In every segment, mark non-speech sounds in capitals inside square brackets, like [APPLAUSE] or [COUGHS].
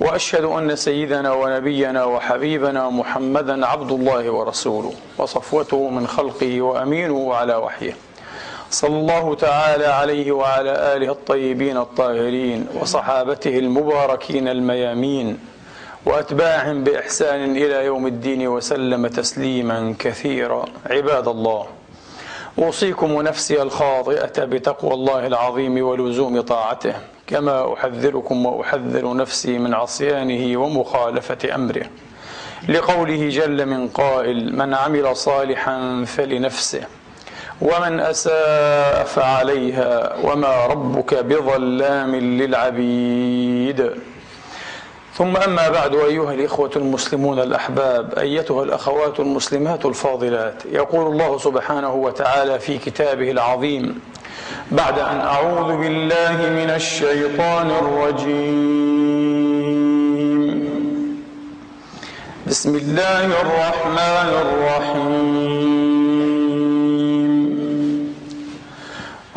وأشهد أن سيدنا ونبينا وحبيبنا محمدا عبد الله ورسوله وصفوته من خلقه وأمينه على وحيه. صلى الله تعالى عليه وعلى آله الطيبين الطاهرين وصحابته المباركين الميامين وأتباعهم بإحسان إلى يوم الدين وسلم تسليما كثيرا. عباد الله أوصيكم ونفسي الخاطئة بتقوى الله العظيم ولزوم طاعته. كما أحذركم وأحذر نفسي من عصيانه ومخالفة أمره. لقوله جل من قائل من عمل صالحا فلنفسه ومن أساء فعليها وما ربك بظلام للعبيد. ثم أما بعد أيها الإخوة المسلمون الأحباب أيتها الأخوات المسلمات الفاضلات يقول الله سبحانه وتعالى في كتابه العظيم بعد أن أعوذ بالله من الشيطان الرجيم. بسم الله الرحمن الرحيم.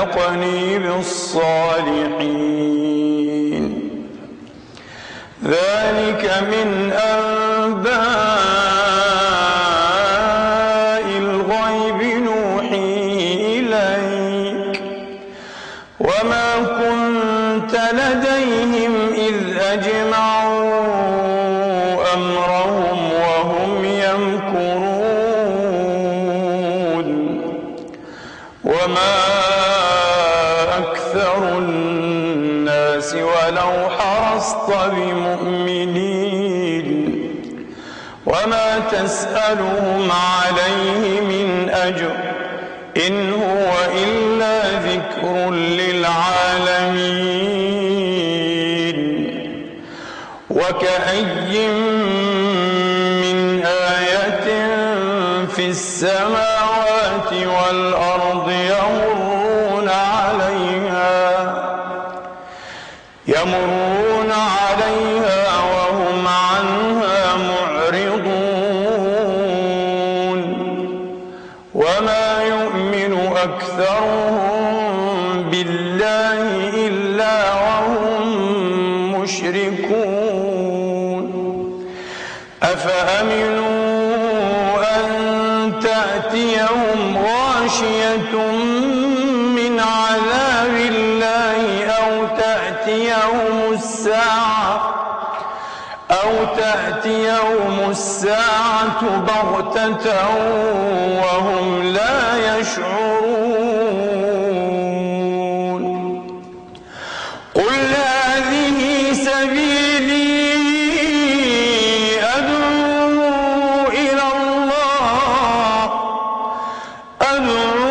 وألحقني بالصالحين. ذلك من أنباء بمؤمنين وما تسألهم عليه من أجر إن هو إلا ذكر للعالمين وكأي من آية في السماوات والأرض تأتيهم الساعة بغتة وهم لا يشعرون. قل هذه سبيلي أدعو إلى الله. أدعو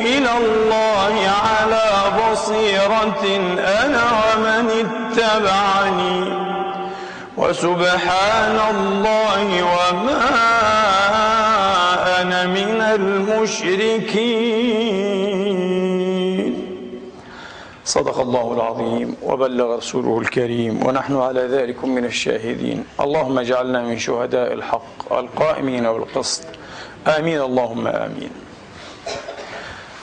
إلى الله على بصيرة. أنا ومن اتبعني وسبحان الله وما أنا من المشركين. صدق الله العظيم وبلغ رسوله الكريم ونحن على ذلك من الشاهدين. اللهم اجعلنا من شهداء الحق القائمين بالقسط. آمين. اللهم آمين.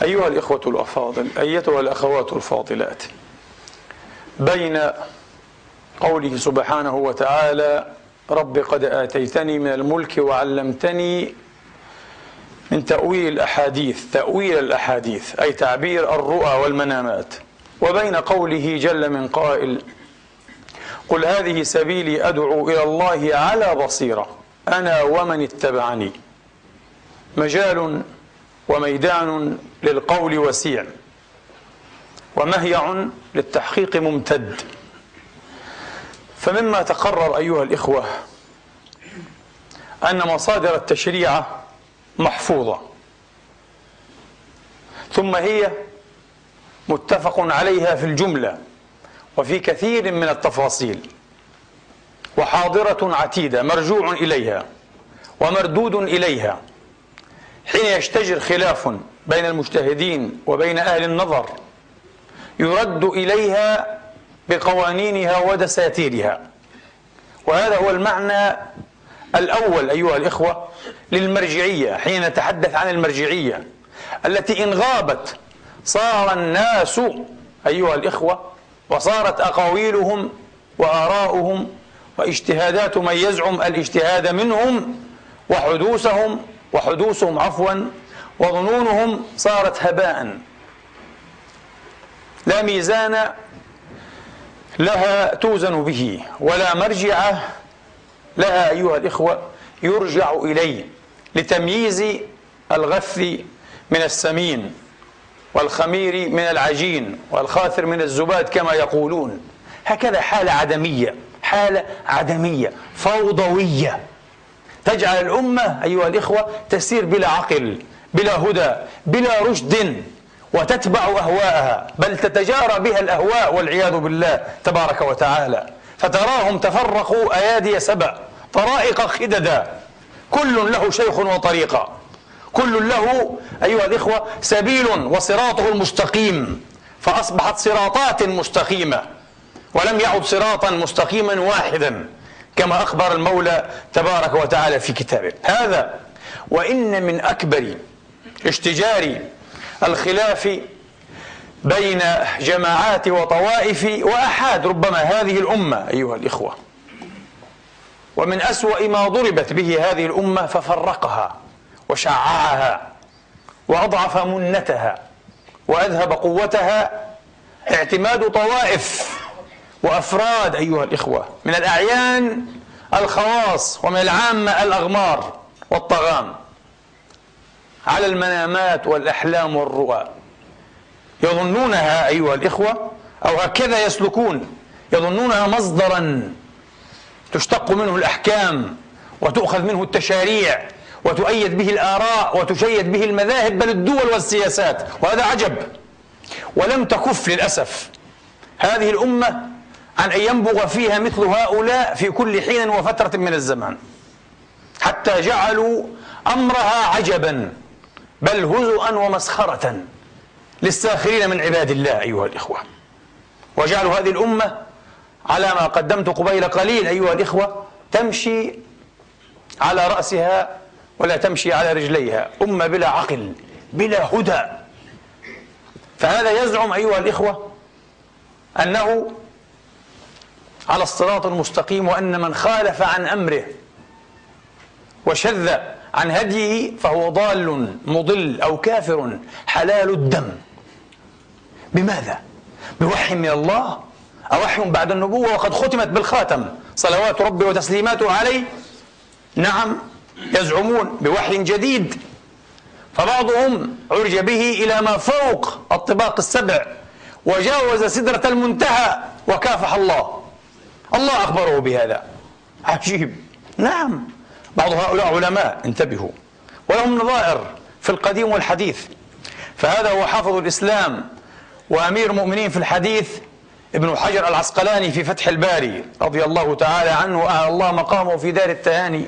أيها الإخوة الأفاضل أيتها الأخوات الفاضلات بين قوله سبحانه وتعالى رب قد آتيتني من الملك وعلمتني من تأويل الأحاديث. تأويل الأحاديث أي تعبير الرؤى والمنامات. وبين قوله جل من قائل قل هذه سبيلي أدعو إلى الله على بصيرة أنا ومن اتبعني. مجال وميدان للقول وسيع ومهيع للتحقيق ممتد. فمما تقرر أيها الإخوة أن مصادر التشريع محفوظة. ثم هي متفق عليها في الجملة وفي كثير من التفاصيل وحاضرة عتيدة مرجوع إليها ومردود إليها حين يشتجر خلاف بين المجتهدين وبين أهل النظر يرد إليها بقوانينها ودساتيرها. وهذا هو المعنى الأول أيها الإخوة للمرجعية حين نتحدث عن المرجعية التي إن غابت صار الناس أيها الإخوة وصارت أقاويلهم وآراؤهم واجتهادات من يزعم الاجتهاد منهم وحدوثهم وحدوثهم عفوا وظنونهم صارت هباء. لا ميزان لها توزن به ولا مرجع لها أيها الإخوة يرجع إليه لتمييز الغث من السمين والخمير من العجين والخاثر من الزباد كما يقولون. هكذا حالة عدمية حالة عدمية فوضوية. تجعل الأمة أيها الإخوة تسير بلا عقل بلا هدى بلا رشد. وتتبع أهواءها بل تتجارى بها الأهواء والعياذ بالله تبارك وتعالى. فتراهم تفرقوا أيادي سبع طرائق خددا. كل له شيخ وطريقة. كل له أيها الإخوة سبيل وصراطه المستقيم. فأصبحت صراطات مستقيمة ولم يعد صراطا مستقيما واحدا كما أخبر المولى تبارك وتعالى في كتابه. هذا وإن من أكبر اشتجار الخلاف بين جماعات وطوائف وأحاد ربما هذه الأمة أيها الإخوة. ومن أسوأ ما ضربت به هذه الأمة ففرقها وشععها وأضعف منتها وأذهب قوتها اعتماد طوائف وأفراد أيها الإخوة من الأعيان الخواص ومن العامة الأغمار والطغام. على المنامات والأحلام والرؤى. يظنونها أيها الإخوة أو هكذا يسلكون. يظنونها مصدرا تشتق منه الأحكام وتؤخذ منه التشاريع وتؤيد به الآراء وتشيد به المذاهب بل الدول والسياسات. وهذا عجب. ولم تكف للأسف. هذه الأمة عن أن ينبغ فيها مثل هؤلاء في كل حين وفترة من الزمان. حتى جعلوا أمرها عجبا. بل هزؤا ومسخرة للساخرين من عباد الله أيها الإخوة. وجعلوا هذه الأمة على ما قدمت قبيل قليل أيها الإخوة تمشي على رأسها ولا تمشي على رجليها. أمة بلا عقل بلا هدى. فهذا يزعم أيها الإخوة أنه على الصراط المستقيم وأن من خالف عن أمره وشذ عن هديه فهو ضال مضل أو كافر حلال الدم. بماذا؟ بوحي من الله؟ أوحي بعد النبوة؟ وقد ختمت بالخاتم. صلوات ربي وتسليماته عليه. نعم يزعمون بوحي جديد. فبعضهم عرج به إلى ما فوق الطباق السبع. وجاوز سدرة المنتهى وكافح الله. الله أخبره بهذا. عجيب. نعم. بعض هؤلاء علماء انتبهوا. ولهم نظائر في القديم والحديث. فهذا هو حافظ الإسلام وأمير المؤمنين في الحديث ابن حجر العسقلاني في فتح الباري رضي الله تعالى عنه وأهل الله مقامه في دار التهاني.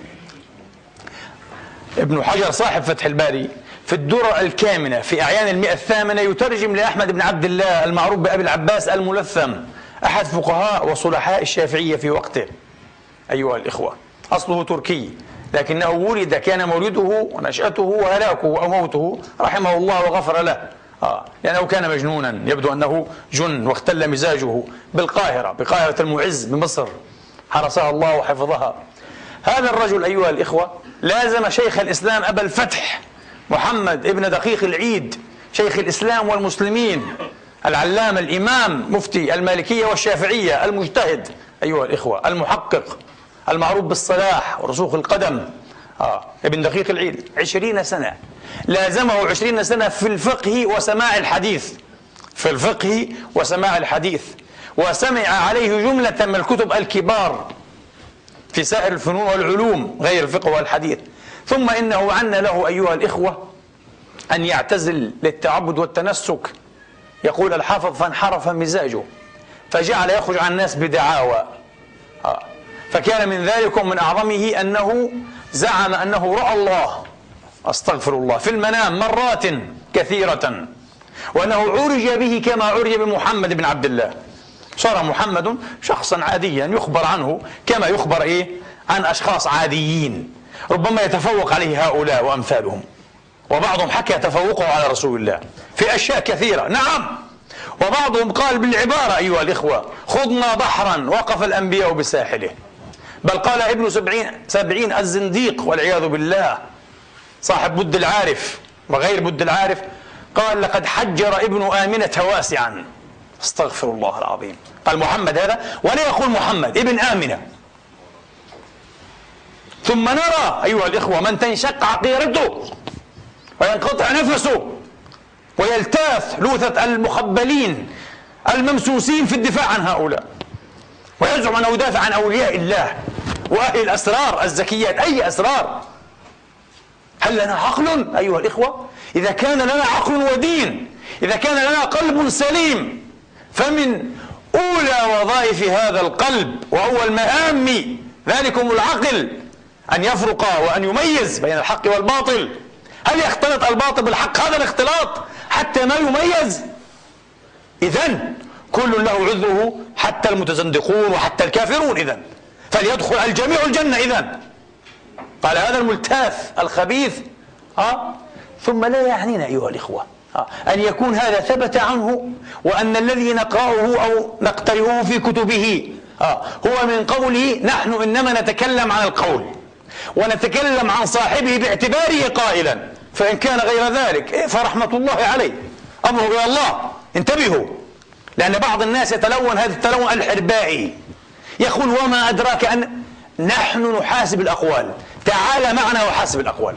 ابن حجر صاحب فتح الباري في الدرة الكامنة في أعيان المئة الثامنة يترجم لأحمد بن عبد الله المعروف بأبي العباس الملثم أحد فقهاء وصلحاء الشافعية في وقته. أيها الإخوة أصله تركي. لكنه ولد كان مولده ونشأته وهلاكه أو موته رحمه الله وغفر له. آه لأنه كان مجنونا يبدو أنه جن واختل مزاجه بالقاهرة بقاهرة المعز بمصر حرسها الله وحفظها. هذا الرجل أيها الإخوة لازم شيخ الإسلام أبا الفتح محمد ابن دقيق العيد شيخ الإسلام والمسلمين العلامة الإمام مفتي المالكية والشافعية المجتهد أيها الإخوة المحقق. المعروف بالصلاح ورسوخ القدم. آه. ابن دقيق العيد. عشرين سنة. لازمه عشرين سنة في الفقه وسماع الحديث. في الفقه وسماع الحديث. وسمع عليه جملة من الكتب الكبار في سائر الفنون والعلوم غير الفقه والحديث. ثم إنه عنا له أيها الإخوة أن يعتزل للتعبد والتنسك. يقول الحافظ فانحرف مزاجه. فجعل يخرج عن الناس بدعاوى. فكان من ذلك من أعظمه أنه زعم أنه رأى الله. أستغفر الله. في المنام مرات كثيرة. وأنه عرج به كما عرج بمحمد بن عبد الله. صار محمد شخصا عاديا يخبر عنه كما يخبر إيه؟ عن أشخاص عاديين. ربما يتفوق عليه هؤلاء وأمثالهم. وبعضهم حكى تفوقه على رسول الله. في أشياء كثيرة. نعم. وبعضهم قال بالعبارة أيها الإخوة خضنا بحرا وقف الأنبياء بساحله. بل قال ابن سبعين, سبعين الزنديق والعياذ بالله. صاحب بد العارف وغير بد العارف قال لقد حجر ابن آمنة واسعا. استغفر الله العظيم. قال محمد هذا ولا يقول محمد ابن آمنة. ثم نرى أيها الإخوة من تنشق عقيرته وينقطع نفسه ويلتاث لوثة المخبلين الممسوسين في الدفاع عن هؤلاء. ويزعم أنه يدافع عن أولياء الله وأهل الأسرار الزكيات. أي أسرار؟ هل لنا عقل أيها الإخوة؟ إذا كان لنا عقل ودين إذا كان لنا قلب سليم فمن أولى وظائف هذا القلب وأول مهام ذلكم العقل أن يفرق وأن يميز بين الحق والباطل. هل يختلط الباطل بالحق؟ هذا الاختلاط حتى ما يميز. إذا كل له عذره حتى المتزندقون وحتى الكافرون إذا فليدخل الجميع الجنة إذا قال هذا الملتاف الخبيث أه؟ ثم لا يعنينا أيها الإخوة أه؟ أن يكون هذا ثبت عنه وأن الذي نقرأه أو نقترئه في كتبه أه؟ هو من قوله نحن إنما نتكلم عن القول ونتكلم عن صاحبه باعتباره قائلا. فإن كان غير ذلك إيه؟ فرحمة الله عليه. أمره إلى الله. انتبهوا. لأن بعض الناس يتلون هذا التلون الحربائي. يقول وما أدراك أن نحن نحاسب الأقوال. تعال معنا وحاسب الأقوال.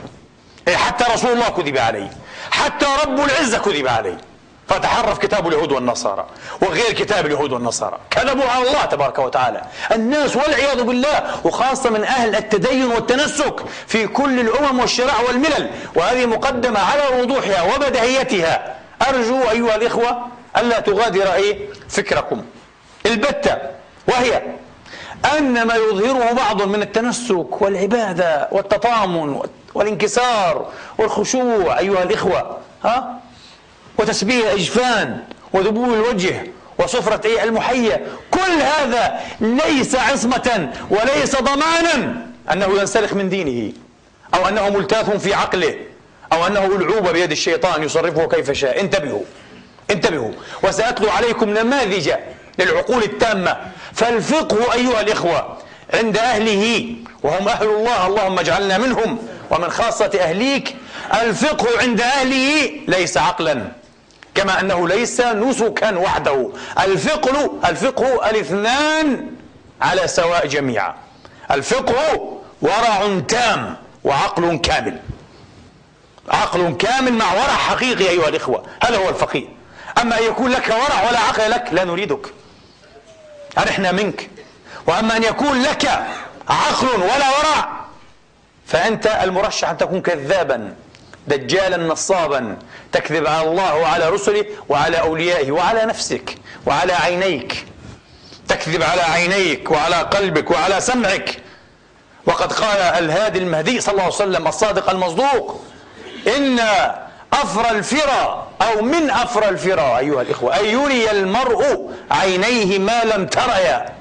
إيه حتى رسول الله كذب عليه. حتى رب العزة كذب عليه. فتحرف كتاب اليهود والنصارى وغير كتاب اليهود والنصارى. كذبوا على الله تبارك وتعالى. الناس والعياذ بالله وخاصة من أهل التدين والتنسك في كل الأمم والشرع والملل. وهذه مقدمة على وضوحها وبدهيتها أرجو أيها الإخوة ألا تغادر إيه؟ فكركم. البتة وهي أن ما يظهره بعض من التنسك والعبادة والتطامن والانكسار والخشوع أيها الإخوة ها؟ وتسبيح الأجفان وذبول الوجه وصفرة إيه؟ المحية. كل هذا ليس عصمة وليس ضمانا أنه ينسلخ من دينه أو أنه ملتاف في عقله أو أنه ألعوبة بيد الشيطان يصرفه كيف شاء. انتبهوا. انتبهوا وسأتلو عليكم نماذج للعقول التامة. فالفقه أيها الإخوة عند أهله وهم أهل الله اللهم اجعلنا منهم ومن خاصة أهليك. الفقه عند أهله ليس عقلا كما أنه ليس نسكا وحده. الفقه الفقه الاثنان على سواء جميعا. الفقه ورع تام وعقل كامل. عقل كامل مع ورع حقيقي أيها الإخوة. هذا هو الفقيه. أما أن يكون لك ورع ولا عقل لك لا نريدك. أرحنا منك. وأما أن يكون لك عقل ولا ورع فأنت المرشح أن تكون كذابا دجالا نصابا. تكذب على الله وعلى رسله وعلى أوليائه وعلى نفسك وعلى عينيك. تكذب على عينيك وعلى قلبك وعلى سمعك. وقد قال الهادي المهدي صلى الله عليه وسلم الصادق المصدوق إن أفر الفرى أو من أفر الفرى أيها الإخوة. أن يري المرء عينيه ما لم تريا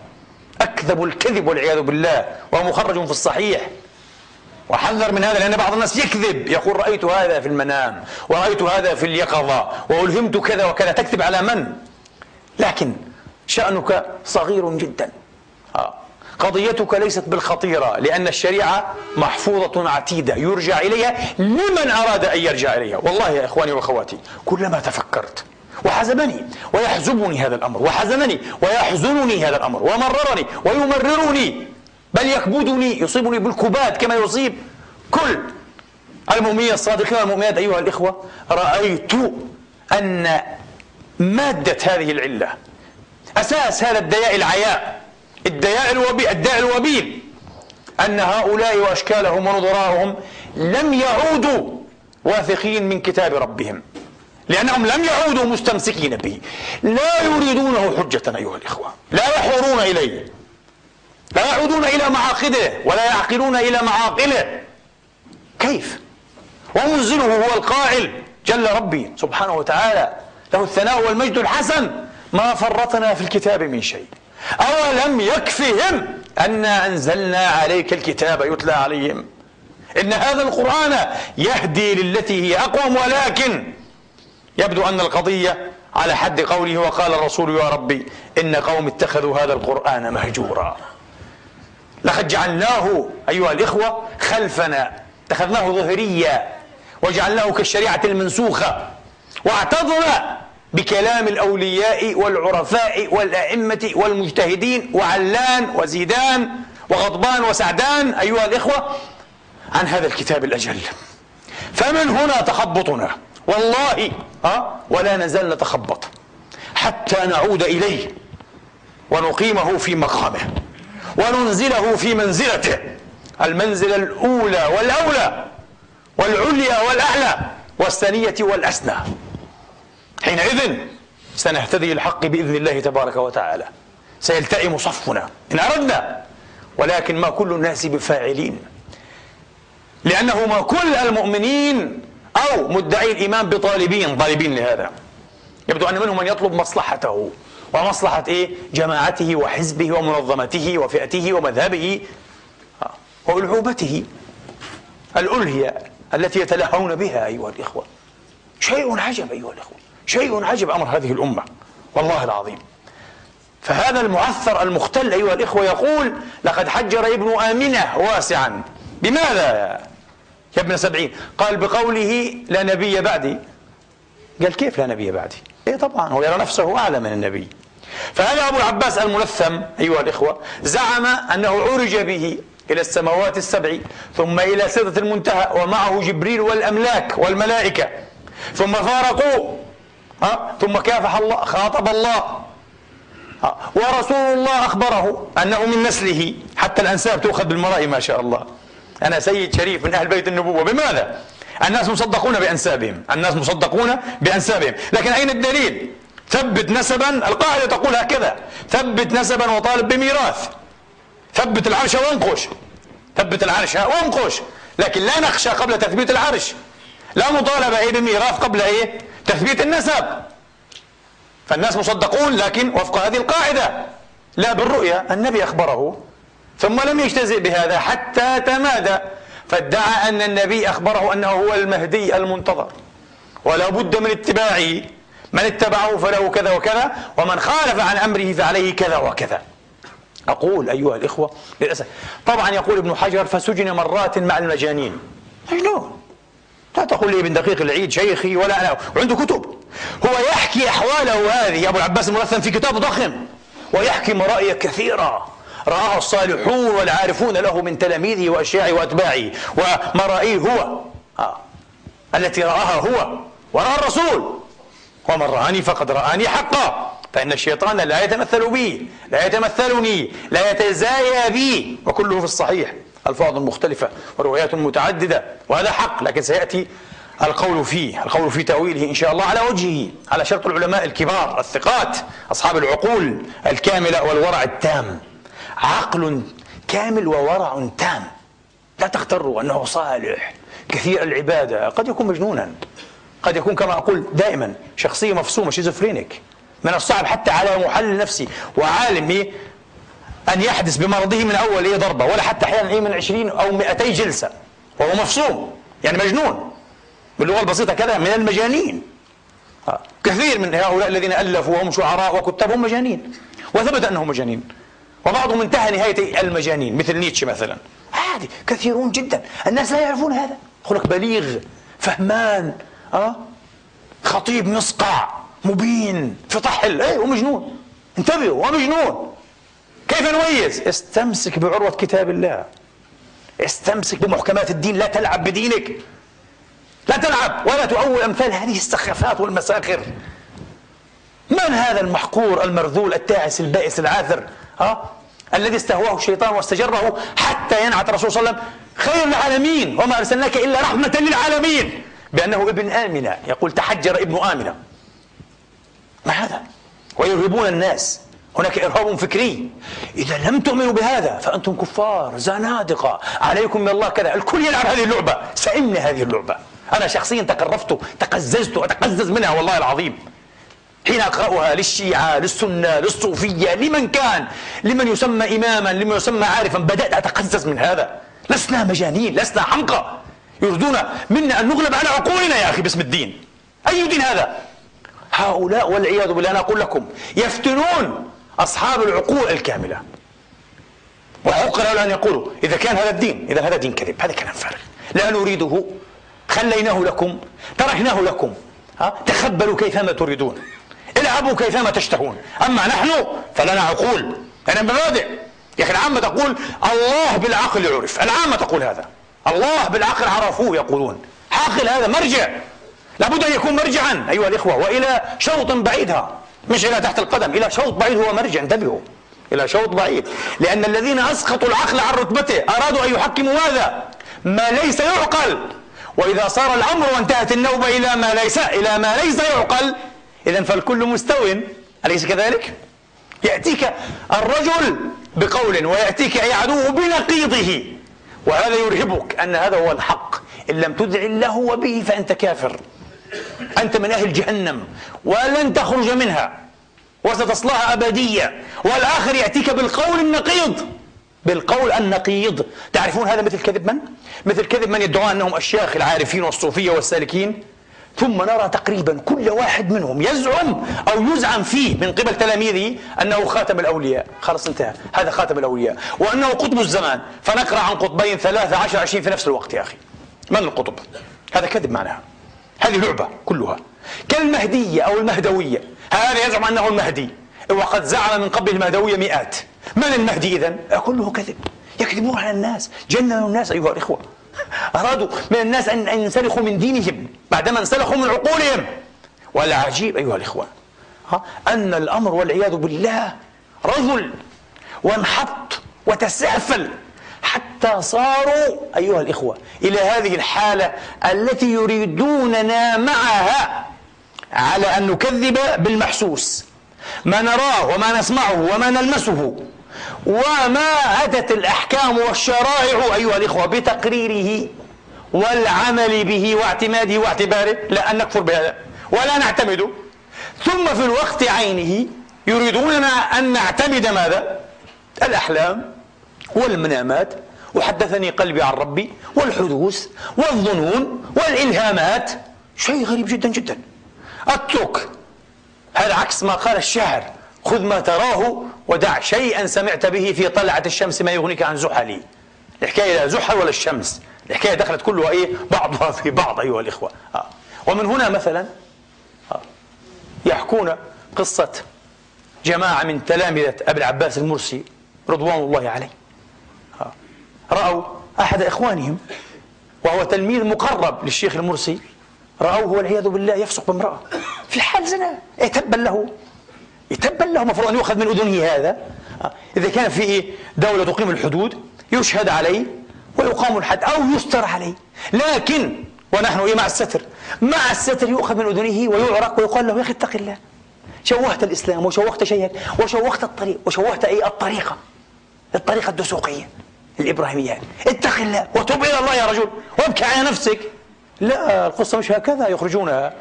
أكذب الكذب والعياذ بالله. وهو مخرج في الصحيح. وحذر من هذا لأن بعض الناس يكذب. يقول رأيت هذا في المنام ورأيت هذا في اليقظة وألهمت كذا وكذا. تكذب على من؟ لكن شأنك صغير جدا. آه. قضيتك ليست بالخطيرة لأن الشريعة محفوظة عتيدة يرجع إليها لمن أراد أن يرجع إليها. والله يا إخواني وأخواتي كلما تفكرت وحزبني ويحزبني هذا الأمر وحزنني ويحزنني هذا الأمر ومررني ويمررني بل يكبدني يصيبني بالكباد كما يصيب كل المؤمنين الصادقين والمؤمنات. أيها الإخوة رأيت أن مادة هذه العلة أساس هذا الدياء العياء الدياء الوبي الداء الوبيل. أن هؤلاء وأشكالهم ونظراهم لم يعودوا واثقين من كتاب ربهم. لأنهم لم يعودوا مستمسكين به. لا يريدونه حجة أيها الإخوة. لا يحورون إليه. لا يعودون إلى معاقده ولا يعقلون إلى معاقله. كيف؟ ومنزله هو القائل جل ربي سبحانه وتعالى له الثناء والمجد الحسن. ما فرطنا في الكتاب من شيء. أولم يكفهم أنا أنزلنا عليك الكتاب يتلى عليهم؟ إن هذا القرآن يهدي للتي هي أقوم ولكن يبدو أن القضية على حد قوله وقال الرسول يا ربي إن قوم اتخذوا هذا القرآن مهجورا. لقد جعلناه أيها الإخوة خلفنا اتخذناه ظهريا وجعلناه كالشريعة المنسوخة واعتضنا بكلام الأولياء والعرفاء والأئمة والمجتهدين وعلان وزيدان وغضبان وسعدان أيها الإخوة عن هذا الكتاب الأجل. فمن هنا تخبطنا؟ والله ها؟ ولا نزال نتخبط حتى نعود إليه ونقيمه في مقامه وننزله في منزلته. المنزلة الأولى والأولى والعليا والأعلى والثانية والأسنى حينئذ سنهتدي الحق بإذن الله تبارك وتعالى. سيلتئم صفنا إن أردنا ولكن ما كل الناس بفاعلين. لأنه ما كل المؤمنين أو مدعي الإيمان بطالبين طالبين لهذا. يبدو أن منهم من يطلب مصلحته ومصلحة إيه؟ جماعته وحزبه ومنظمته وفئته ومذهبه وألعوبته الألهية التي يتلهون بها أيها الإخوة. شيء عجب أيها الإخوة. شيء عجب أمر هذه الأمة والله العظيم. فهذا المعثر المختل أيها الإخوة يقول لقد حجر ابن آمنة واسعا. بماذا يا ابن سبعين؟ قال بقوله لا نبي بعدي. قال كيف لا نبي بعدي؟ إيه طبعا هو يرى نفسه أعلى من النبي. فهذا أبو العباس الملثم أيها الإخوة زعم أنه عرج به إلى السماوات السبع ثم إلى سدرة المنتهى ومعه جبريل والأملاك والملائكة. ثم فارقوه ها ثم كافح الله خاطب الله. ها ورسول الله أخبره أنه من نسله. حتى الأنساب تؤخذ بالمرأي ما شاء الله. أنا سيد شريف من أهل بيت النبوة. بماذا؟ الناس مصدقون بأنسابهم. الناس مصدقون بأنسابهم. لكن أين الدليل؟ ثبت نسبا. القاعدة تقول هكذا. ثبت نسبا وطالب بميراث. ثبت العرش وانقش. ثبت العرش وانقش. لكن لا نخشى قبل تثبيت العرش. لا مطالبة إيه بميراث قبل إيه؟ تثبيت النسب. فالناس مصدقون لكن وفق هذه القاعدة لا بالرؤيا. النبي أخبره ثم لم يجتزئ بهذا حتى تمادى. فادعى أن النبي أخبره أنه هو المهدي المنتظر. ولا بد من اتباعه. من اتبعه فله كذا وكذا ومن خالف عن أمره فعليه كذا وكذا. أقول أيها الإخوة للأسف. طبعا يقول ابن حجر فسجن مرات مع المجانين. مجنون لا تقول لي ابن دقيق العيد شيخي ولا أنا وعنده كتب. هو يحكي أحواله هذه. أبو العباس الملثم في كتاب ضخم ويحكي مرائي كثيرة. رآها الصالحون والعارفون له من تلاميذه وأشياعه وأتباعه ومرائيه هو. آه. التي رآها هو. ورأى الرسول. ومن رآني فقد رآني حقا. فإن الشيطان لا يتمثل بي لا يتمثلني لا يتزايا بي. وكله في الصحيح. ألفاظ مختلفة وروايات متعددة وهذا حق لكن سيأتي القول فيه القول في تأويله إن شاء الله على وجهه على شرط العلماء الكبار الثقات أصحاب العقول الكاملة والورع التام. عقل كامل وورع تام. لا تغتروا أنه صالح. كثير العبادة قد يكون مجنونا. قد يكون كما أقول دائما شخصية مفصومة شيزوفرينيك من الصعب حتى على محلل نفسي وعالم أن يحدث بمرضه من أول إيه ضربة ولا حتى أحيانا إيه من عشرين أو 200 جلسة وهو مفصوم يعني مجنون. باللغة البسيطة كذا من المجانين. كثير من هؤلاء الذين ألفوا وهم شعراء وكتاب هم مجانين. وثبت أنهم مجانين. وبعضهم انتهى نهاية المجانين مثل نيتشه مثلا. عادي كثيرون جدا. الناس لا يعرفون هذا. خلق بليغ فهمان أه؟ خطيب مصقع مبين فطحل إيه ومجنون. انتبهوا ومجنون. كيف نميز؟ استمسك بعروة كتاب الله. استمسك بمحكمات الدين. لا تلعب بدينك. لا تلعب ولا تؤول أمثال هذه السخافات والمساخر. من هذا المحقور المرذول التاعس البائس العاثر ها؟ الذي استهواه الشيطان واستجره حتى ينعت الرسول صلى الله عليه وسلم. خير العالمين وما أرسلناك إلا رحمة للعالمين. بأنه ابن آمنة. يقول تحجر ابن آمنة. ما هذا؟ ويرهبون الناس. هناك إرهاب فكري. إذا لم تؤمنوا بهذا فأنتم كفار زنادقة. عليكم من الله كذا. الكل يلعب هذه اللعبة. سئمني هذه اللعبة. أنا شخصيا تقرفت تقززت أتقزز منها والله العظيم. حين أقرأها للشيعة للسنة للصوفية لمن كان؟ لمن يسمى إماما لمن يسمى عارفا. بدأت أتقزز من هذا. لسنا مجانين لسنا حمقى يريدون منا أن نغلب على عقولنا يا أخي باسم الدين. أي دين هذا؟ هؤلاء والعياذ بالله أنا أقول لكم يفتنون أصحاب العقول الكاملة. وحق له أن يقولوا إذا كان هذا الدين إذا هذا دين كذب هذا كلام فارغ. لا نريده خليناه لكم تركناه لكم. ها؟ تخبلوا كيفما تريدون. العبوا كيفما تشتهون. أما نحن فلنا عقول. لنا مبادئ يا أخي العامة تقول الله بالعقل يعرف العامة تقول هذا. الله بالعقل عرفوه يقولون. عاقل هذا مرجع. لابد أن يكون مرجعا. أيها الإخوة وإلى شوط بعيدها. مش إلى تحت القدم إلى شوط بعيد هو مرجع انتبهوا. إلى شوط بعيد. لأن الذين أسقطوا العقل عن رتبته أرادوا أن يحكموا ماذا؟ ما ليس يعقل. وإذا صار الأمر وانتهت النوبة إلى ما ليس إلى ما ليس يعقل إذا فالكل مستو. أليس كذلك؟ يأتيك الرجل بقول ويأتيك أي عدو بنقيضه. وهذا يرهبك أن هذا هو الحق. إن لم تدع الله به فأنت كافر. أنت من أهل جهنم ولن تخرج منها وستصلاها أبدية والآخر يأتيك بالقول النقيض. بالقول النقيض. تعرفون هذا مثل كذب من؟ مثل كذب من يدعون أنهم أشياخ العارفين والصوفية والسالكين. ثم نرى تقريبا كل واحد منهم يزعم أو يزعم فيه من قبل تلاميذه أنه خاتم الأولياء. خلاص انتهى. هذا خاتم الأولياء. وأنه قطب الزمان. فنقرأ عن قطبين ثلاثة عشر عشرين في نفس الوقت يا أخي. من القطب؟ هذا كذب معناها. هذه لعبة كلها. كالمهدية أو المهدوية. هذا يزعم أنه المهدي. وقد زعم من قبل المهدوية مئات. من المهدي إذن؟ كله كذب. يكذبون على الناس. جننوا الناس أيها الإخوة. أرادوا من الناس أن ينسلخوا من دينهم بعدما انسلخوا من عقولهم. والعجيب أيها الإخوة أن الأمر والعياذ بالله رذل وانحط وتسافل حتى صاروا أيها الإخوة إلى هذه الحالة التي يريدوننا معها على أن نكذب بالمحسوس ما نراه وما نسمعه وما نلمسه وما أتت الأحكام والشرائع أيها الإخوة بتقريره والعمل به واعتماده واعتباره لا أن نكفر بهذا ولا نعتمده ثم في الوقت عينه يريدوننا أن نعتمد ماذا؟ الأحلام والمنامات وحدثني قلبي عن ربي والحدوث والظنون والإلهامات شيء غريب جدا جدا أترك هذا عكس ما قال الشاعر خذ ما تراه ودع شيئا سمعت به في طلعة الشمس ما يغنيك عن زحلي الحكاية لا زحل ولا الشمس الحكاية دخلت كلها إيه بعضها في بعض أيها الإخوة آه. ومن هنا مثلا آه. يحكون قصة جماعة من تلامذة أبي العباس المرسي رضوان الله عليه. رأوا أحد إخوانهم وهو تلميذ مقرب للشيخ المرسي رأوه والعياذ بالله يفسق بامرأة. في حال زنا. إيه تبا له. تبا له. مفروض أن يؤخذ من أذنه هذا. إذا كان في دولة تقيم الحدود يشهد عليه ويقام الحد أو يستر عليه. لكن ونحن إيه مع الستر. مع الستر يؤخذ من أذنه ويعرق ويقال له يا أخي اتق الله. شوهت الإسلام وشوهت شيئا وشوهت الطريق وشوهت أي الطريقة. الطريقة الدسوقية. الإبراهيمية اتق الله وتوب إلى الله يا رجل وابكي على نفسك. لا القصة مش هكذا يخرجونها.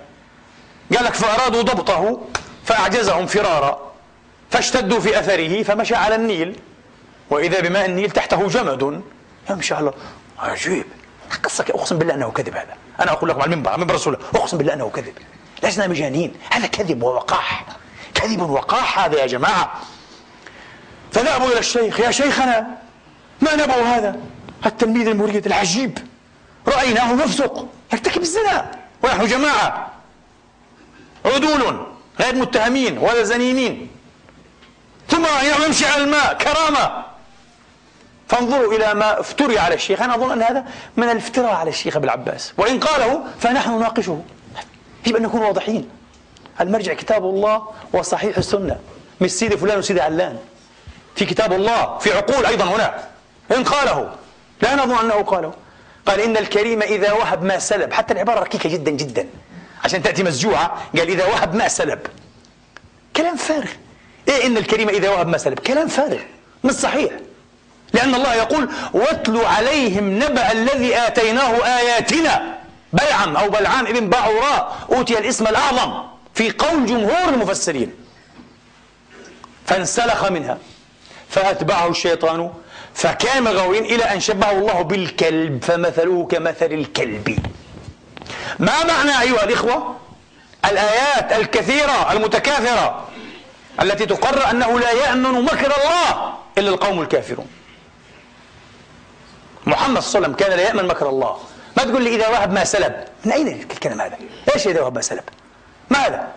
قال لك فأرادوا ضبطه فأعجزهم فرارا فاشتدوا في أثره فمشى على النيل. وإذا بماء النيل تحته جمد. يمشي على عجيب. قصة أقسم بالله أنه كذب هذا. أنا أقول لكم على المنبر من رسول الله أقسم بالله أنه كذب. لسنا مجانين. هذا كذب ووقاح. كذب وقاح هذا يا جماعة. فذهبوا إلى الشيخ. يا شيخنا ما نبغوا هذا؟ التلميذ المريد العجيب. رأيناه يفسق. يرتكب الزنا. ونحن جماعة. عدول. غير متهمين. ولا زنيمين ثم رأيناه يمشي على الماء. كرامة. فانظروا إلى ما افتري على الشيخ. أنا أظن أن هذا من الافتراء على الشيخ أبو العباس. وإن قاله فنحن نناقشه. يجب أن نكون واضحين. المرجع كتاب الله وصحيح السنة. مش سيدي فلان وسيدي علان. في كتاب الله. في عقول أيضا هنا. إن قاله. لا نظن أنه قاله. قال إن الكريم إذا وهب ما سلب. حتى العبارة ركيكة جدا جدا. عشان تأتي مسجوعة قال إذا وهب ما سلب. كلام فارغ. إيه إن الكريم إذا وهب ما سلب؟ كلام فارغ. مش صحيح. لأن الله يقول واتلوا عليهم نبأ الذي آتيناه آياتنا. بلعم. أو بلعام ابن باعوراء أوتي الاسم الأعظم. في قول جمهور المفسرين. فانسلخ منها. فأتبعه الشيطان. فكان غوين إلى أن شبهه الله بالكلب فمثله كمثل الكلب. ما معنى أيها الإخوة؟ الآيات الكثيرة المتكاثرة التي تقرر أنه لا يأمن مكر الله إلا القوم الكافرون. محمد صلى الله عليه وسلم كان لا يأمن مكر الله. ما تقول لي إذا وهب ما سلب؟ من أين الكلام هذا؟ إيش إذا وهب ما سلب؟ ماذا؟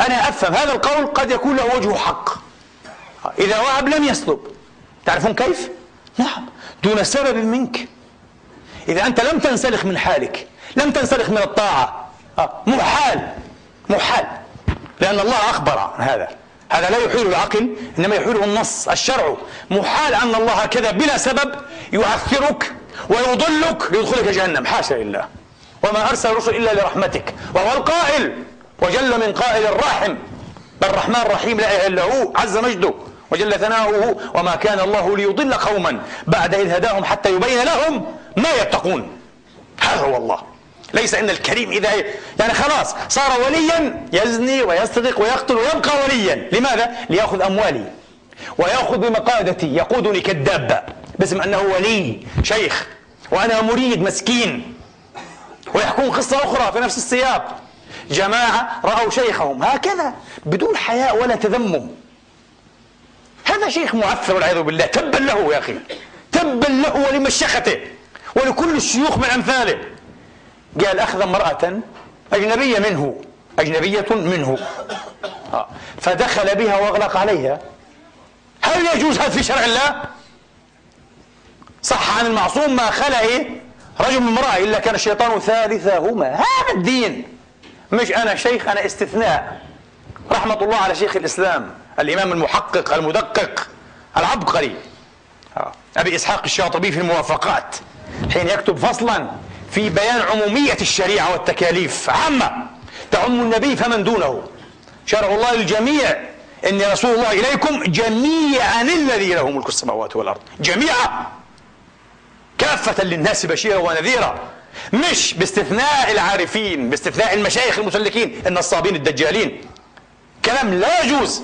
أنا أفهم هذا القول قد يكون له وجه حق. إذا وهب لم يسلب. تعرفون كيف؟ نعم دون سبب منك. إذا أنت لم تنسلخ من حالك لم تنسلخ من الطاعة. آه، محال. محال. لأن الله أخبر عن هذا. هذا لا يحيله العقل إنما يحيله النص الشرع. محال أن الله كذا بلا سبب يعثرك ويضلك. ليدخلك جهنم. حاشا لله. وما أرسل الرسل إلا لرحمتك. وهو القائل. وجل من قائل الراحم الرحمن الرحيم لا إله إلا هو. عز مجده. وجل ثناؤه وما كان الله ليضل قوما بعد إذ هداهم حتى يبين لهم ما يتقون. هذا هو الله. ليس إن الكريم إذا يعني خلاص صار وليا يزني ويسرق ويقتل ويبقى وليا. لماذا؟ ليأخذ أموالي ويأخذ بمقادتي. يقودني كالدابة باسم أنه ولي شيخ. وأنا مريد مسكين. ويحكون قصة أخرى في نفس السياق. جماعة رأوا شيخهم. هكذا. بدون حياء ولا تذمم. هذا شيخ معثر والعياذ بالله. تبا له يا أخي. تبا له ولمشيخته ولكل الشيوخ من أمثاله. قال أخذ امرأة أجنبية منه أجنبية منه. آه. فدخل بها وأغلق عليها. هل يجوز هذا في شرع الله؟ صح عن المعصوم ما خلا إيه؟ رجل من امرأة إلا كان الشيطان ثالثهما. هذا الدين. مش أنا شيخ أنا استثناء. رحمة الله على شيخ الإسلام. الإمام المحقق المدقق العبقري. آه. أبي إسحاق الشاطبي في الموافقات حين يكتب فصلا في بيان عمومية الشريعة والتكاليف عامة تعم النبي فمن دونه. شرع الله للجميع إني رسول الله إليكم جميعا الذي له ملك السماوات والأرض. جميعا. كافة للناس بشيرا ونذيرا. مش باستثناء العارفين باستثناء المشايخ المسلكين النصابين الدجالين. كلام لا يجوز.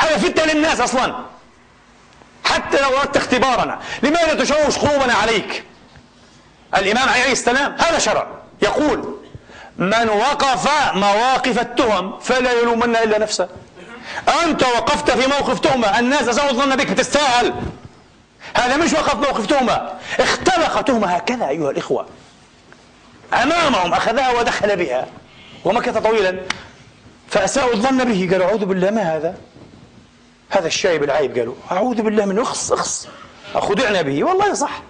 هذا فتنة للناس أصلا. حتى لو أردت اختبارنا لماذا تشوش قلوبنا عليك؟ الإمام عليه السلام هذا شرع. يقول من وقف مواقف التهم فلا يلومن إلا نفسه. أنت وقفت في موقف تهمة الناس أساءوا الظن بك بتستاهل. هذا مش وقف موقف تهمة. اختلق تهمة هكذا أيها الإخوة. أمامهم أخذها ودخل بها. ومكث طويلا. فأساءوا الظن به قالوا أعوذ بالله ما هذا؟ هذا الشايب العيب قالوا أعوذ بالله من أخص أخص. خدعنا به. والله صح.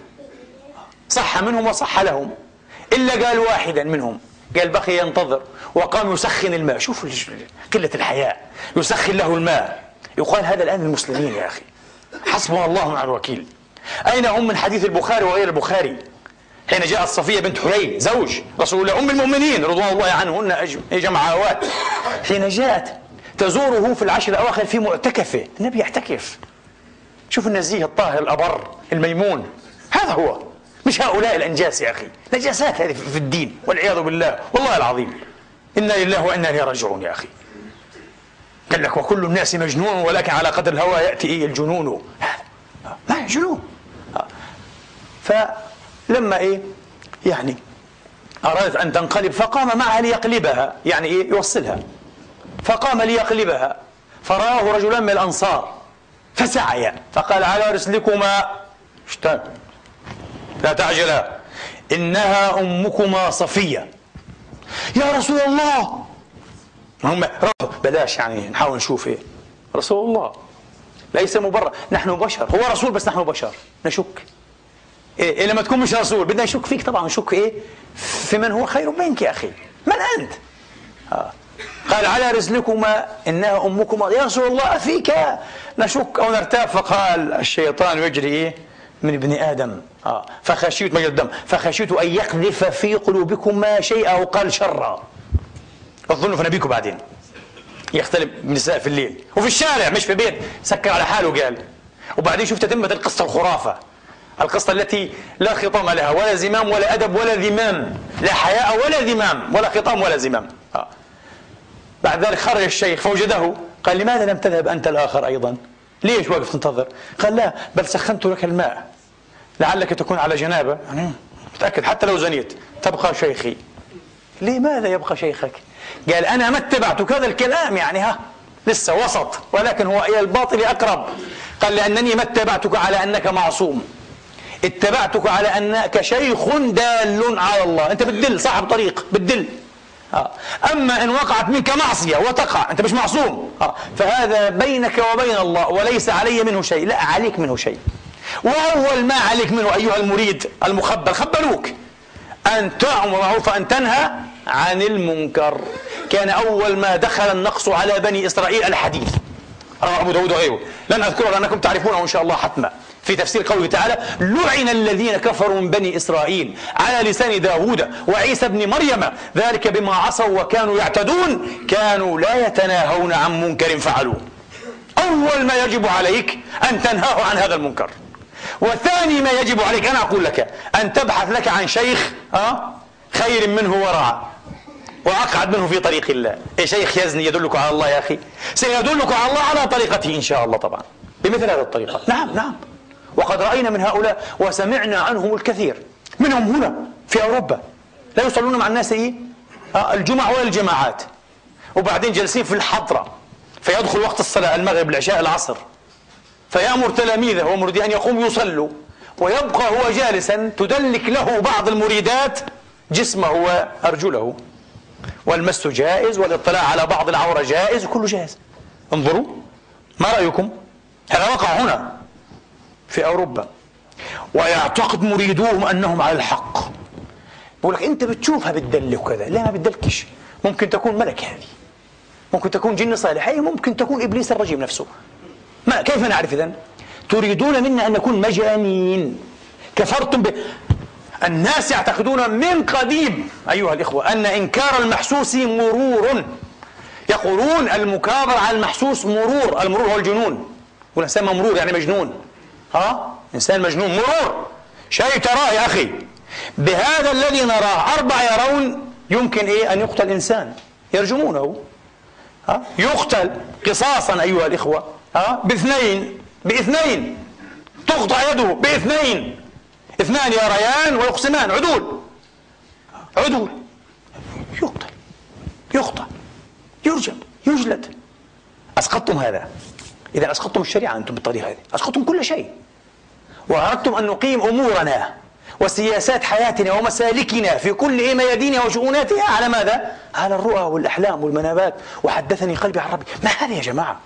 صح منهم وصح لهم. إلا قال واحدا منهم قال بقي ينتظر. وقام يسخن الماء. شوفوا قلة الحياء. يسخن له الماء. يقال هذا الآن المسلمين يا أخي. حسبنا الله مع الوكيل. أين هم من حديث البخاري وغير البخاري؟ حين جاءت صفية بنت حلي زوج رسول الله أم المؤمنين رضوان الله عنهن جمع أوات حين جاءت تزوره في العشر الأواخر في معتكفه. النبي يعتكف شوف النزيه الطاهر الأبر الميمون. هذا هو. مش هؤلاء الأنجاس يا أخي. نجاسات هذه في الدين والعياذ بالله. والله العظيم. إنا لله وإنا إليه راجعون يا أخي. قال لك وكل الناس مجنون ولكن على قدر الهوى يأتي إيه الجنون؟ ما جنون. فلما إيه؟ يعني أرادت أن تنقلب فقام معها ليقلبها. يعني إيه؟ يوصلها. فقام ليقلبها. فرآه رجلان من الأنصار. فسعيا فقال على رسلكما اشتاق لا تعجلا إنها أمكما صفية. يا رسول الله! هم بلاش يعني نحاول نشوف إيه. رسول الله. ليس مبرر. نحن بشر. هو رسول بس نحن بشر. نشك. إيه, إيه لما تكون مش رسول. بدنا نشك فيك طبعا. نشك إيه؟ في من هو خير منك يا أخي. من أنت؟ آه. قال على رزلكما إنها أمكما. يا رسول الله فيك نشك أو نرتاب؟ فقال الشيطان يجري من ابن آدم. آه. فخشيت مجد الدم. فخشيت أن يقذف في قلوبكما شيئا وقال شرا. الظن في نبيكم بعدين. يختلف بالنساء في الليل. وفي الشارع مش في بيت سكر على حاله قال وبعدين شفت تمت القصة الخرافة. القصة التي لا خطام لها ولا زمام ولا أدب ولا ذمام. لا حياء ولا ذمام. ولا خطام ولا زمام. بعد ذلك خرج الشيخ فوجده. قال لماذا لم تذهب أنت الآخر أيضا؟ ليش واقف تنتظر؟ قال لا بل سخنت لك الماء لعلك تكون على جنابة. يعني متأكد حتى لو زنيت. تبقى شيخي. لماذا يبقى شيخك؟ قال أنا ما اتبعت هذا الكلام يعني ها لسه وسط ولكن هو إلى الباطل أقرب. قال لأنني ما اتبعتك على أنك معصوم. اتبعتك على أنك شيخ دال على الله. أنت بتدل صاحب طريق بتدل. أما إن وقعت منك معصية وتقع أنت مش معصوم. آه. فهذا بينك وبين الله وليس علي منه شيء لا عليك منه شيء. وأول ما عليك منه أيها المريد المخبر خبروك. أن تأمر معروف أن تنهى عن المنكر. كان أول ما دخل النقص على بني إسرائيل الحديث. رواه أبو داود وغيره. لن أذكره لأنكم تعرفونه إن شاء الله حتما. في تفسير قوله تعالى لعن الذين كفروا من بني إسرائيل على لسان داود وعيسى بن مريم ذلك بما عصوا وكانوا يعتدون كانوا لا يتناهون عن منكر فعلوه. أول ما يجب عليك أن تنهاه عن هذا المنكر. وثاني ما يجب عليك أنا أقول لك أن تبحث لك عن شيخ أه؟ خير منه ورع وأقعد منه في طريق الله. إيه شيخ يزني يدلك على الله يا أخي؟ سيدلك على الله على طريقته إن شاء الله طبعا. بمثل هذه الطريقة. نعم نعم. وقد رأينا من هؤلاء وسمعنا عنهم الكثير. منهم هنا في أوروبا. لا يصلون مع الناس إيه؟ آه، الجمع ولا الجماعات. وبعدين جالسين في الحضرة. فيدخل وقت الصلاة المغرب العشاء العصر. فيأمر تلاميذه ومريديه أن يقوموا يصلوا ويبقى هو جالسا تدلك له بعض المريدات جسمه وأرجله. والمس جائز والاطلاع على بعض العورة جائز وكله جائز. انظروا ما رأيكم؟ هذا وقع هنا. في أوروبا ويعتقد مريدوهم أنهم على الحق. بقول لك أنت بتشوفها بتدلك وكذا لا ما بتدلكش؟ ممكن تكون ملك هذه ممكن تكون جن صالح أي ممكن تكون إبليس الرجيم نفسه. ما كيف نعرف إذن؟ تريدون منا أن نكون مجانين. كفرتم ب... الناس يعتقدون من قديم أيها الإخوة أن إنكار المحسوس مرور. يقولون المكابر على المحسوس مرور المرور هو الجنون. والإنسان مرور يعني مجنون. ها؟ إنسان مجنون مرور. شيء تراه يا أخي. بهذا الذي نراه أربع يرون يمكن إيه؟ أن يقتل إنسان. يرجمونه. ها؟ يقتل قصاصا أيها الإخوة. ها؟ باثنين. باثنين. تقطع يده. باثنين. اثنان يريان ويقسمان. عدول. عدول. يقتل. يقطع. يرجم. يجلد. أسقطتم هذا. إذا أسقطتم الشريعة أنتم بالطريقة هذه. أسقطتم كل شيء. وأردتم أن نقيم أمورنا وسياسات حياتنا ومسالكنا في كل ميادينها وشؤوناتها على ماذا؟ على الرؤى والأحلام والمنابات. وحدثني قلبي عن ربي. ما هذا يا جماعة؟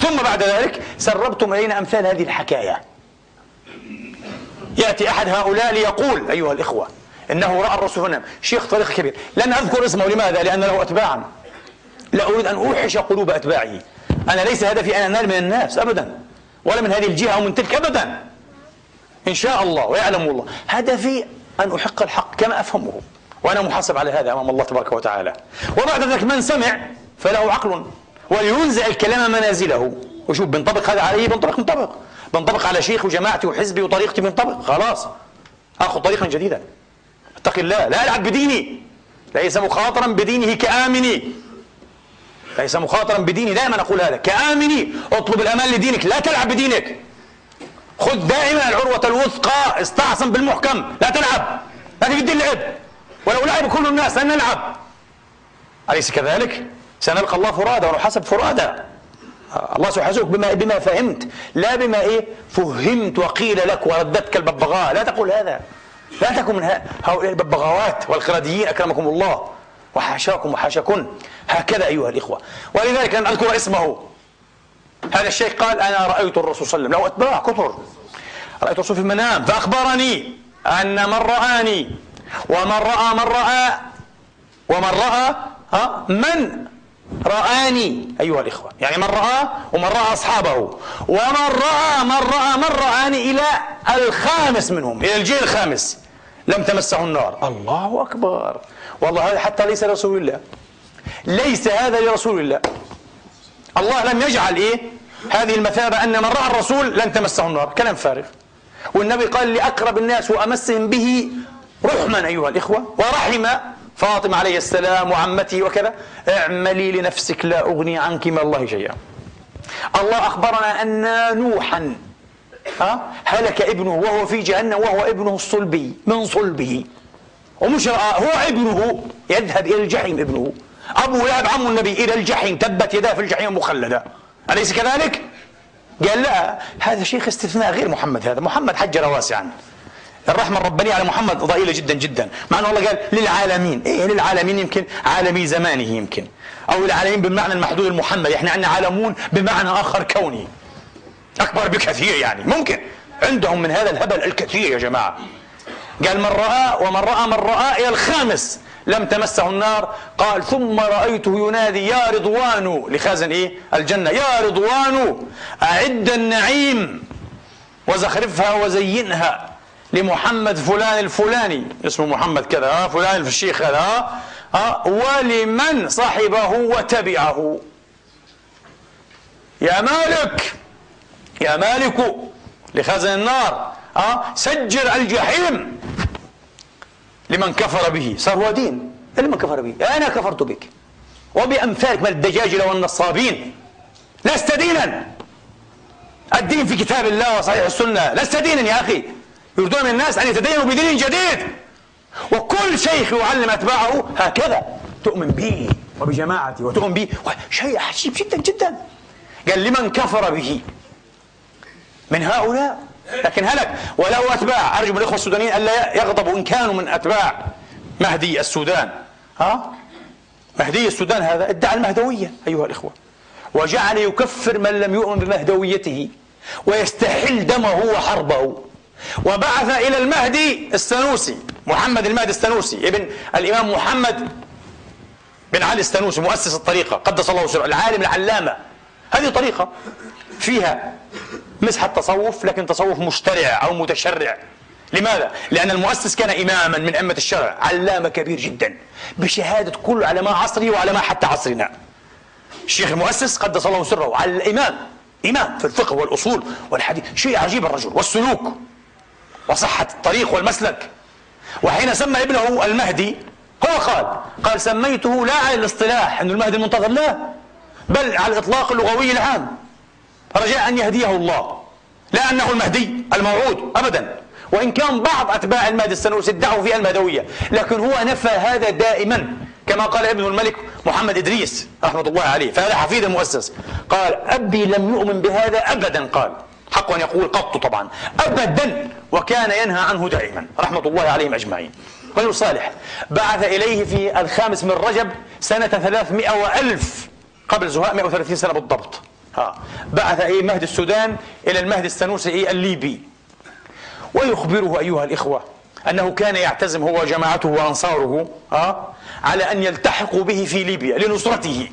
ثم بعد ذلك سربتم إلينا أمثال هذه الحكاية. يأتي أحد هؤلاء ليقول أيها الإخوة إنه رأى الرسول النام شيخ طريق كبير. لن أذكر اسمه. لماذا؟ لأن له أتباعا. لا أريد أن أوحش قلوب أتباعه أنا ليس هدفي أن أنال من الناس أبدا ولا من هذه الجهة أو من تلك أبدا. إن شاء الله ويعلم الله. هدفي أن أحق الحق كما أفهمه. وأنا محاسب على هذا أمام الله تبارك وتعالى. وبعد ذلك من سمع فله عقل ولينزع الكلام منازله. وشوف بنطبق هذا عليه بنطبق بنطبق بنطبق على شيخ وجماعتي وحزبي وطريقتي بنطبق خلاص. آخذ طريقا جديدا. اتق الله. لا ألعب بديني. ليس مخاطرا بدينه كآمني. ليس مخاطرا بديني دائما أقول هذا. كآمني اطلب الامان لدينك لا تلعب بدينك. خذ دائما العروة الوثقى استعصم بالمحكم. لا تلعب. لا تجد اللعب ولو لعب كل الناس لن نلعب. أليس كذلك؟ سنلقى الله فرادى ونحاسب فرادى الله سيحاسبك بما بما فهمت. لا بما إيه؟ فهمت وقيل لك وردتك الببغاء. لا تقول هذا. لا تكن من هؤلاء الببغاوات والخرديين أكرمكم الله. وحاشاكم وحاشاكن. هكذا أيها الإخوة. ولذلك لن أذكر اسمه. هذا الشيخ قال أنا رأيت الرسول صلى الله عليه وسلم. له أتباع كثر رأيت الرسول في المنام. فأخبرني أن من رآني ومن رأى من رأى ومن رأى ها من رآني. أيها الإخوة. يعني من رأى ومن رأى أصحابه. ومن رأى من رأى من رآني إلى الخامس منهم إلى الجيل الخامس. لم تمسه النار. الله أكبر. والله هذا حتى ليس لرسول الله. ليس هذا لرسول الله. الله لم يجعل إيه؟ هذه المثابة أن من رأى الرسول لن تمسه النار. كلام فارغ. والنبي قال لأقرب الناس وأمسهم به رحما أيها الإخوة ورحم فاطمة عليه السلام وعمته وكذا. اعملي لنفسك لا أغني عنك من الله شيئا. الله أخبرنا أن نوحا هلك ابنه وهو في جهنم وهو ابنه الصلبي من صلبه. ومش هو ابنه يذهب إلى الجحيم ابنه. أبو لهب عم النبي إلى الجحيم تبت يداه في الجحيم مخلدة. أليس كذلك؟ قال لا هذا شيخ استثناء غير محمد هذا. محمد حجر واسعا. الرحمة الربانية على محمد ضئيلة جدا جدا. مع أنه الله قال للعالمين. إيه للعالمين يمكن عالمي زمانه يمكن. أو العالمين بالمعنى المحدود المحمد. إحنا عندنا عالمون بمعنى آخر كوني. أكبر بكثير يعني. ممكن. عندهم من هذا الهبل الكثير يا جماعة. قال من رأى ومن رأى من رأى إلى الخامس. لم تمسه النار. قال ثم رأيته ينادي يا رضوان لخازن إيه؟ الجنة. يا رضوان أعد النعيم وزخرفها وزينها لمحمد فلان الفلاني. اسمه محمد كذا ها فلان الشيخ هذا ها ها ولمن صحبه وتبعه. يا مالك يا مالك لخزن النار. ها؟ سجل الجحيم لمن كفر به. صار هو دين. لمن كفر به. أنا كفرت بك. وبأمثالك من الدجاجلة والنصابين لست دينا. الدين في كتاب الله وصحيح السنة. لست دينا يا أخي. يريدون من الناس أن يتدينوا بدين جديد. وكل شيخ يعلم أتباعه هكذا. تؤمن به وبجماعته وتؤمن به. شيء عجيب جدا جدا. قال لمن كفر به. من هؤلاء. لكن هلك. وله أتباع. أرجو من الإخوة السودانيين ألا يغضبوا إن كانوا من أتباع مهدي السودان. ها؟ مهدي السودان هذا ادعى المهدوية أيها الإخوة. وجعل يكفر من لم يؤمن بمهدويته ويستحل دمه وحربه. وبعث إلى المهدي السنوسي محمد المهدي السنوسي ابن الإمام محمد بن علي السنوسي مؤسس الطريقة. قدس الله سره العالم العلامة. هذه طريقة فيها مسح التصوف لكن تصوف مشترع أو متشرع. لماذا؟ لأن المؤسس كان إماما من أئمة الشرع علامة كبير جدا. بشهادة كل علماء عصره وعلماء حتى عصرنا. الشيخ المؤسس قدس الله سره على الإمام. إمام في الفقه والأصول والحديث. شيء عجيب الرجل. والسلوك. وصحة الطريق والمسلك. وحين سمى ابنه المهدي هو قال قال سميته لا على الاصطلاح أنه المهدي المنتظر لا بل على الإطلاق اللغوي العام. رجاء أن يهديه الله لا أنه المهدي الموعود أبدا. وإن كان بعض أتباع المهدي السنوسي ادعوا في المهدوية لكن هو نفى هذا دائما كما قال ابن الملك محمد إدريس رحمة الله عليه فهذا حفيد المؤسس قال أبي لم يؤمن بهذا أبدا. قال حق أن يقول قط طبعا أبدا. وكان ينهى عنه دائما رحمة الله عليهم أجمعين. رجل صالح بعث إليه في الخامس من رجب سنة ثلاثمائة وألف قبل زهاء 130 سنة بالضبط. ها. بعث إيه مهدي السودان إلى المهدي السنوسي إيه الليبي. ويخبره أيها الإخوة أنه كان يعتزم هو وجماعته وأنصاره ها على أن يلتحقوا به في ليبيا لنصرته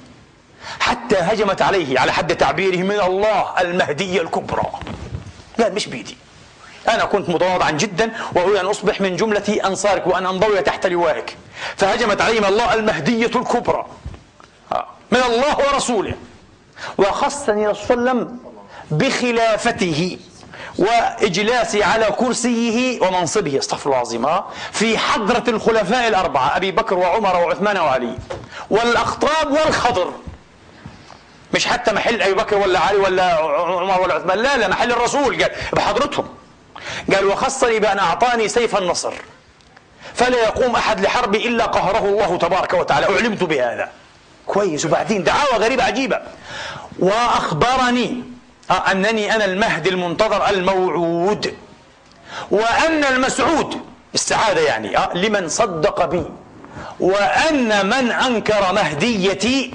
حتى هجمت عليه على حد تعبيره من الله المهدية الكبرى. قال مش بيدي. أنا كنت متواضعا جدا وأريد أن أصبح من جملة أنصارك وأن أنضوي تحت لوائك فهجمت عليه من الله المهدية الكبرى من الله ورسوله. وخصني رسول الله عليه وسلم بخلافته وإجلاسي على كرسيه ومنصبه. أستغفر الله العظيم. في حضرة الخلفاء الأربعة أبي بكر وعمر وعثمان وعلي والأخطاب والخضر. مش حتى محل أبي بكر ولا علي ولا عمر ولا عثمان لا لا محل الرسول قال بحضرتهم. قال وخصني بأن أعطاني سيف النصر فلا يقوم أحد لحربي إلا قهره الله تبارك وتعالى. أعلمت بهذا. كويس وبعدين دعاوى غريبة عجيبة. وأخبرني أنني أنا المهدي المنتظر الموعود. وأن المسعود السعادة يعني لمن صدق بي. وأن من أنكر مهديتي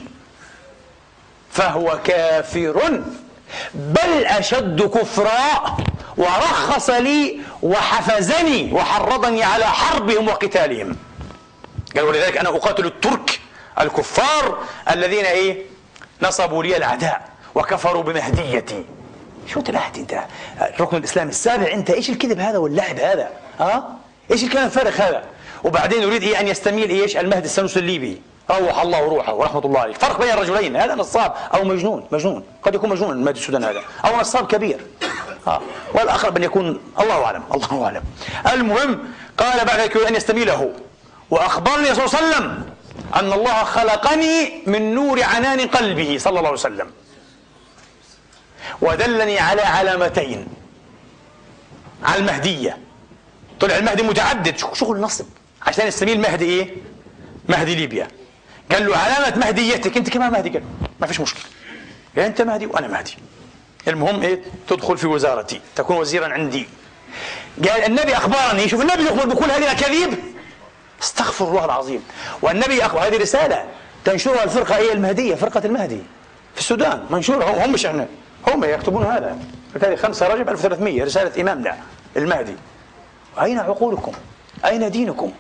فهو كافر. بل أشد كفراء ورخص لي وحفزني وحرضني على حربهم وقتالهم. قال ولذلك أنا أقاتل الترك الكفار الذين إيه؟ نصبوا لي الأعداء وكفروا بمهديتي. شو تلحت أنت؟ الركن الاسلامي السابع. أنت إيش الكذب هذا واللعب هذا؟ ها؟ إيش الكلام الفارغ هذا؟ وبعدين يريد إيه أن يستميل إيش؟ المهدي السنوس الليبي. روح الله روحه ورحمة الله عليه. فرق بين الرجلين. هذا نصاب أو مجنون. مجنون. قد يكون مجنون المهدي السودان هذا. أو نصاب كبير. ها؟ والأقرب أن يكون الله أعلم. الله أعلم. المهم قال بعد ذلك أن يستميله. وأخبرني صلى الله عليه وسلم أن الله خلقني من نور عنان قلبه صلى الله عليه وسلم. ودلني على علامتين. على المهدية. طلع المهدي متعدد. شغل نصب عشان يسميه المهدي إيه؟ مهدي ليبيا. قال له علامة مهديتك. أنت كمان مهدي. قال ما فيش مشكلة. يا أنت مهدي وأنا مهدي. المهم إيه؟ تدخل في وزارتي. تكون وزيرا عندي. قال النبي أخبرني. شوف النبي يخبر بكل هذه الأكاذيب. استغفر الله العظيم. والنبي اخبر هذه رسالة. تنشرها الفرقة إيه المهدية فرقة المهدي في السودان. منشورة هم مش إحنا. هم يكتبون هذا. تاريخ 5 رجب 1300 رسالة إمامنا المهدي. أين عقولكم؟ أين دينكم؟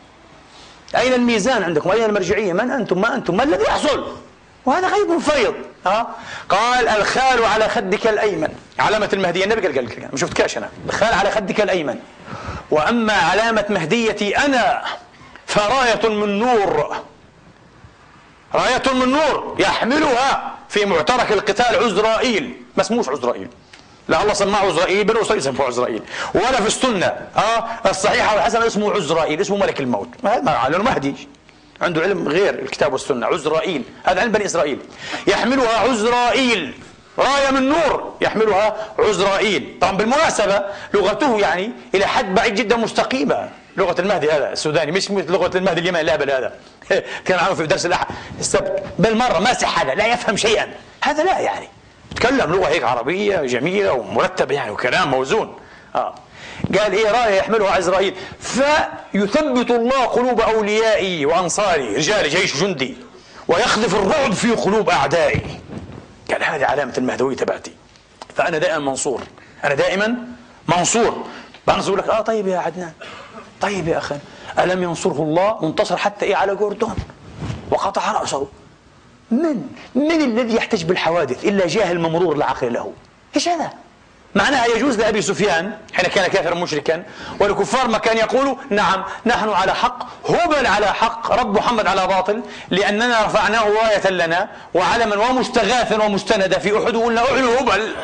أين الميزان عندكم؟ أين المرجعية؟ من أنتم؟ ما أنتم؟ ما الذي يحصل؟ وهذا غيب فيض ها؟ قال الخال على خدك الأيمن. علامة المهدية النبي قال قال ما شفتكاش أنا. الخال على خدك الأيمن. وأما علامة مهديتي أنا فراية من نور. راية من نور يحملها في معترك القتال عزرائيل. ما اسموش عزرائيل. لا الله سماه عزرائيل بنو اسرائيل سموه عزرائيل. ولا في السنة. آه الصحيحة والحسنه اسمه عزرائيل اسمه ملك الموت. ما لأنه مهدي عنده علم غير الكتاب والسنة. عزرائيل هذا علم بني إسرائيل. يحملها عزرائيل. راية من نور يحملها عزرائيل. طبعا بالمناسبة لغته يعني إلى حد بعيد جدا مستقيمة. لغة المهدي هذا السوداني. مش لغة المهدي اليمني الأهبل هذا. [LAUGHS] كان عنه في درس الأحد السبت بالمرة ماسح هذا لا يفهم شيئا. هذا لا يعني. تكلم لغة هيك عربية جميلة ومرتبة يعني وكلام موزون. آه. قال إيه رايه يحملها عزرائيل فيثبت الله قلوب أوليائي وأنصاري رجال جيش جندي ويخذف الرعب في قلوب أعدائي. قال هذه علامة المهدوية تبعتي. فأنا دائما منصور. أنا دائما منصور. بعرف لك. آه طيب يا عدنان. طيب يا أخي ألم ينصره الله؟ وانتصر حتى إيه؟ على جوردون وقطع رأسه. من؟ من الذي يحتج بالحوادث إلا جاهل ممرور العقل له؟ إيش هذا؟ معناها يجوز لأبي سفيان حين كان كافرا مشركا والكفار ما كان يقولوا نعم نحن على حق هبل على حق رب محمد على باطل لأننا رفعناه راية لنا وعلما ومستغاثا ومستندا في أحد وقلنا أعلو هبل.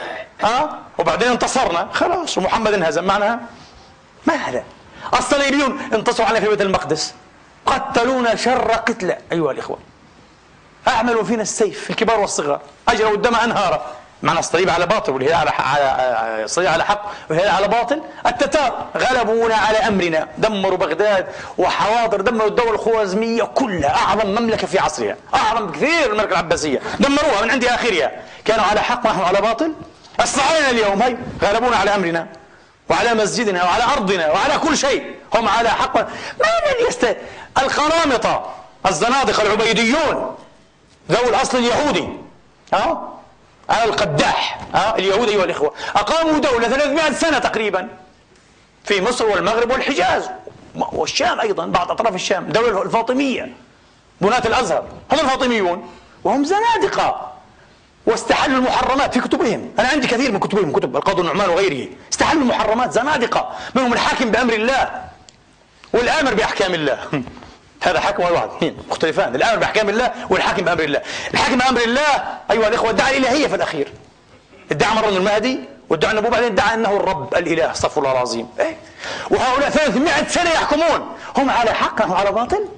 ها؟ وبعدين انتصرنا. خلاص ومحمد انهزم. معناها؟ ما هذا؟ الصليبيون انتصروا علينا في بيت المقدس. قتلونا شر قتلة أيها الإخوة أعملوا فينا السيف الكبار والصغار. أجروا الدم أنهارا. معنى الصليب على باطل والهلال على الصليب على حق والهلال على باطل. التتار غلبونا على أمرنا. دمروا بغداد وحواضر دمروا الدولة الخوارزمية كلها. أعظم مملكة في عصرها. أعظم بكثير من المملكة العباسية. دمروها من عند آخرها. كانوا على حق ونحن على باطل. الصهاينة اليوم. هي غلبونا على أمرنا. وعلى مسجدنا وعلى أرضنا وعلى كل شيء. هم على حق. ما من يست القرامطة الزنادقة العبيديون ذوي الأصل اليهودي. ها؟ على القداح. ها؟ اليهود أيها الإخوة. أقاموا دولة 300 سنة تقريبا في مصر والمغرب والحجاز. والشام أيضا بعض أطراف الشام دولة الفاطمية بناة الأزهر. هم الفاطميون. وهم زنادقة. واستحلوا المحرمات في كتبهم. أنا عندي كثير من كتبهم كتب القاضي النعمان وغيره. استحلوا المحرمات زنادقة. منهم الحاكم بأمر الله. والآمر بأحكام الله. [LAUGHS] هذا حكم واحد. اثنين مختلفان. الآمر بأحكام الله والحاكم بأمر الله. الحاكم بأمر الله أيها الإخوة ادعى الإلهية في الأخير. ادعى انه المهدي وادعى النبوة بعدين ادعى أنه الرب الإله استغفر الله العظيم. إيه؟ وهؤلاء 300 سنة يحكمون. هم على حق على باطل.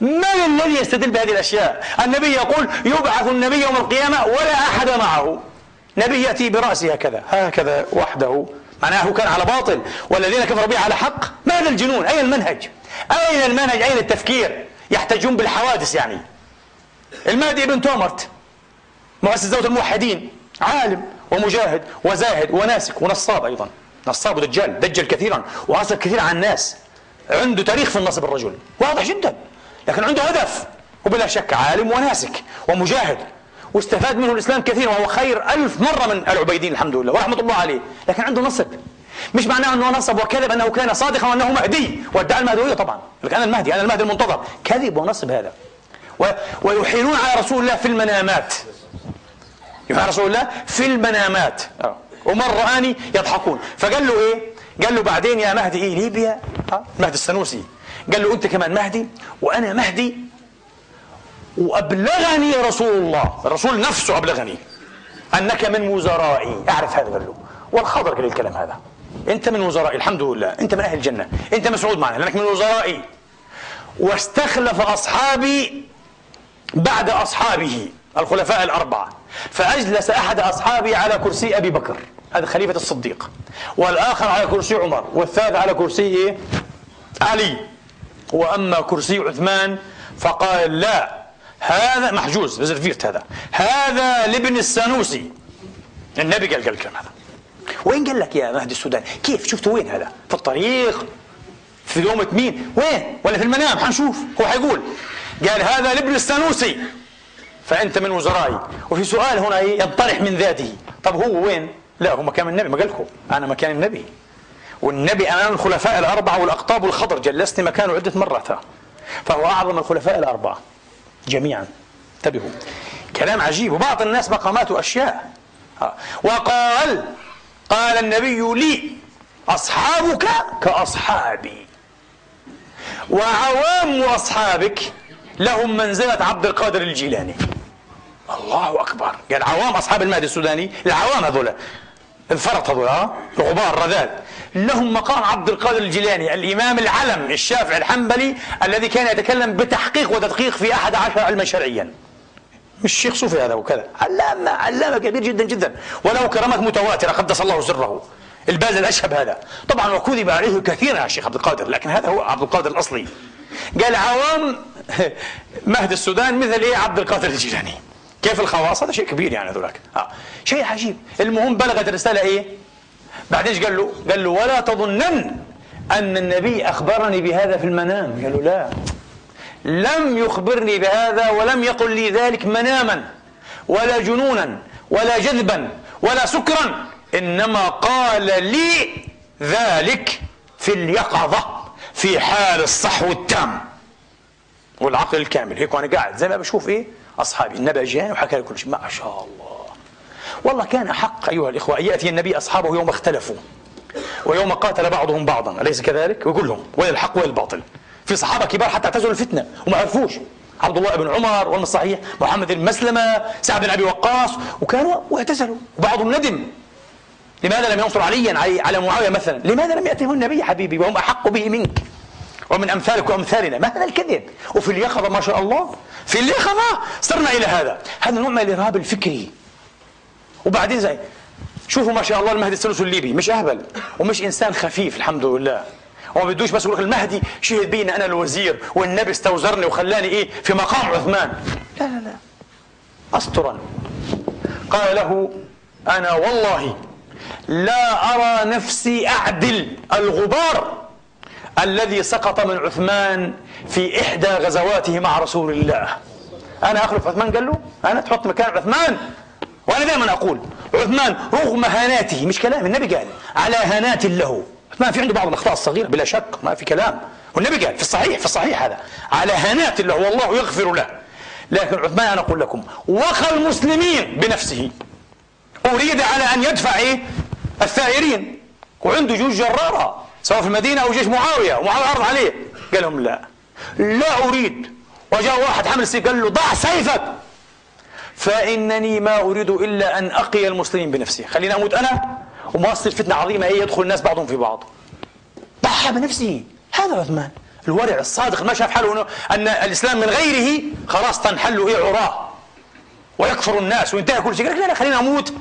من الذي يستدل بهذه الأشياء؟ النبي يقول يبعث النبي يوم القيامة ولا أحد معه. نبي يأتي برأسه هكذا هكذا وحده. معناه كان على باطل والذين كفروا به على حق. ما هذا الجنون؟ أين المنهج؟ أين المنهج؟ أين التفكير؟ يحتجون بالحوادث يعني. المهدي ابن تومرت مؤسس دولة الموحدين عالم ومجاهد وزاهد وناسك ونصاب أيضا. نصاب ودجال دجل كثيرا وأصل كثير عن الناس. عنده تاريخ في النصب الرجل. واضح جدا. لكن عنده هدف وبلا شك عالم وناسك ومجاهد واستفاد منه الإسلام كثيرا وهو خير ألف مرة من العبيدين الحمد لله ورحمة الله عليه. لكن عنده نصب مش معناه أنه نصب وكذب أنه كان صادقا وأنه مهدي وادعى المهدوية طبعا لك أنا المهدي أنا المهدي المنتظر. كذب ونصب هذا. و... ويحيلون على رسول الله في المنامات. على رسول الله في المنامات. آه. ومن رآني يضحكون. فقال له إيه؟ قال له بعدين يا مهدي إيه؟ ليبيا. آه. مهدي السنوسي. قال له أنت كمان مهدي وأنا مهدي وأبلغني رسول الله. الرسول نفسه أبلغني أنك من وزرائي. أعرف هذا قال له. والخضر قال الكلام هذا. أنت من وزرائي. الحمد لله. أنت من أهل الجنة. أنت مسعود معنا. لأنك من وزرائي. واستخلف أصحابي بعد أصحابه الخلفاء الأربعة. فأجلس أحد أصحابي على كرسي أبي بكر. هذا خليفة الصديق. والآخر على كرسي عمر. والثالث على كرسي إيه؟ علي. وأما كرسي عثمان فقال لا هذا محجوز ريزرفيرت هذا. هذا لابن السانوسي. النبي قال قال الكلام هذا. وين قال لك يا مهدي السودان كيف؟ شفته وين هذا؟ في الطريق؟ في دومة مين؟ وين؟ ولا في المنام؟ حنشوف هو حيقول. قال هذا لابن السانوسي. فأنت من وزرائي. وفي سؤال هنا ينطرح من ذاته. طب هو وين؟ لا هو مكان النبي ما قال لكم أنا مكان النبي. والنبي أمام الخلفاء الأربعة والأقطاب والخضر جلسني مكانه عدة مرات. فهو أعظم الخلفاء الأربعة جميعا. انتبهوا. كلام عجيب وبعض الناس مقاماته أشياء. وقال قال النبي لي أصحابك كأصحابي. وعوام أصحابك لهم منزلة عبد القادر الجيلاني. الله أكبر. قال عوام أصحاب المهدي السوداني العوام هذولا الفرط هذول الغبار الرذاذ لهم مقام عبد القادر الجيلاني الإمام العلم الشافعي الحنبلي الذي كان يتكلم بتحقيق وتدقيق في أحد عشر علما شرعيا. مش شيخ صوفي هذا وكذا. علامة علامة كبير جدا جدا. وله كرامات متواترة قدس الله سره. الباز الأشهب هذا. طبعا وكذب عليه كثيرا يا شيخ عبد القادر لكن هذا هو عبد القادر الأصلي. قال عوام [LAUGHS] مهد السودان مثل إيه؟ عبد القادر الجيلاني. كيف الخواص؟ هذا شيء كبير يعني هذولاك. آه. شيء عجيب. المهم بلغت الرسالة إيه؟ بعدين إيش قال له قال له ولا تظنن أن النبي أخبرني بهذا في المنام. قال له لا. لم يخبرني بهذا ولم يقل لي ذلك مناما ولا جنونا ولا جذبا ولا سكرا. إنما قال لي ذلك في اليقظة في حال الصحو التام والعقل الكامل. هيك وأنا قاعد زي ما بشوف إيه؟ أصحابي النبي جاني وحكى لي كل شيء. ما شاء الله. والله كان احق أيها الإخوة أن يأتي النبي أصحابه يوم اختلفوا ويوم قاتل بعضهم بعضا أليس كذلك؟ ويقول لهم وين الحق وين الباطل؟ في صحابة كبار حتى اعتزلوا الفتنة وما عرفوش. عبد الله بن عمر والمصحيح الصحيح محمد بن مسلمة سعد بن أبي وقاص وكانوا واعتزلوا. وبعضهم ندم لماذا لم ينصر عليا؟ على معاوية مثلا؟ لماذا لم يأتهم النبي حبيبي؟ وهم أحق به منك؟ ومن أمثالك وأمثالنا. ما هذا الكذب. وفي اليقظة ما شاء الله. في اليقظة صرنا إلى هذا. هذا نوع من الإرهاب الفكري. وبعدين زي شوفوا ما شاء الله المهدي الثلث الليبي مش أهبل ومش إنسان خفيف الحمد لله. وما بدوش بس يقول المهدي شهد بي ان أنا الوزير والنبي استوزرني وخلاني إيه؟ في مقام عثمان. لا لا لا. استرا قال له أنا والله لا أرى نفسي أعدل الغبار الذي سقط من عثمان في إحدى غزواته مع رسول الله. أنا أخلف عثمان؟ قال له أنا تحط مكان عثمان. وأنا دائما أقول عثمان رغم هاناته مش كلام النبي قال على هانات له. عثمان في عنده بعض الأخطاء الصغيرة بلا شك ما في كلام. والنبي قال في الصحيح في الصحيح هذا على هانات له والله يغفر له. لكن عثمان أنا أقول لكم وخى المسلمين بنفسه. أريد على أن يدفع إيه؟ الثائرين. وعنده جيوش جرارة سواء في المدينة أو جيش معاوية ومعاوية عرض عليه. قال لهم لا. لا أريد. وجاء واحد حمل السيف قال له ضع سيفك. فإنني ما أريد إلا أن أقي المسلمين بنفسي. خليني أموت أنا وما تصير فتنة عظيمة. هي يدخل الناس بعضهم في بعض. ضحى بنفسه هذا عثمان. الورع الصادق ما شاف حاله أن الإسلام من غيره خلاص تنحل إيه عراه ويكفر الناس وينتهي كل شيء. لا لا خليني أموت.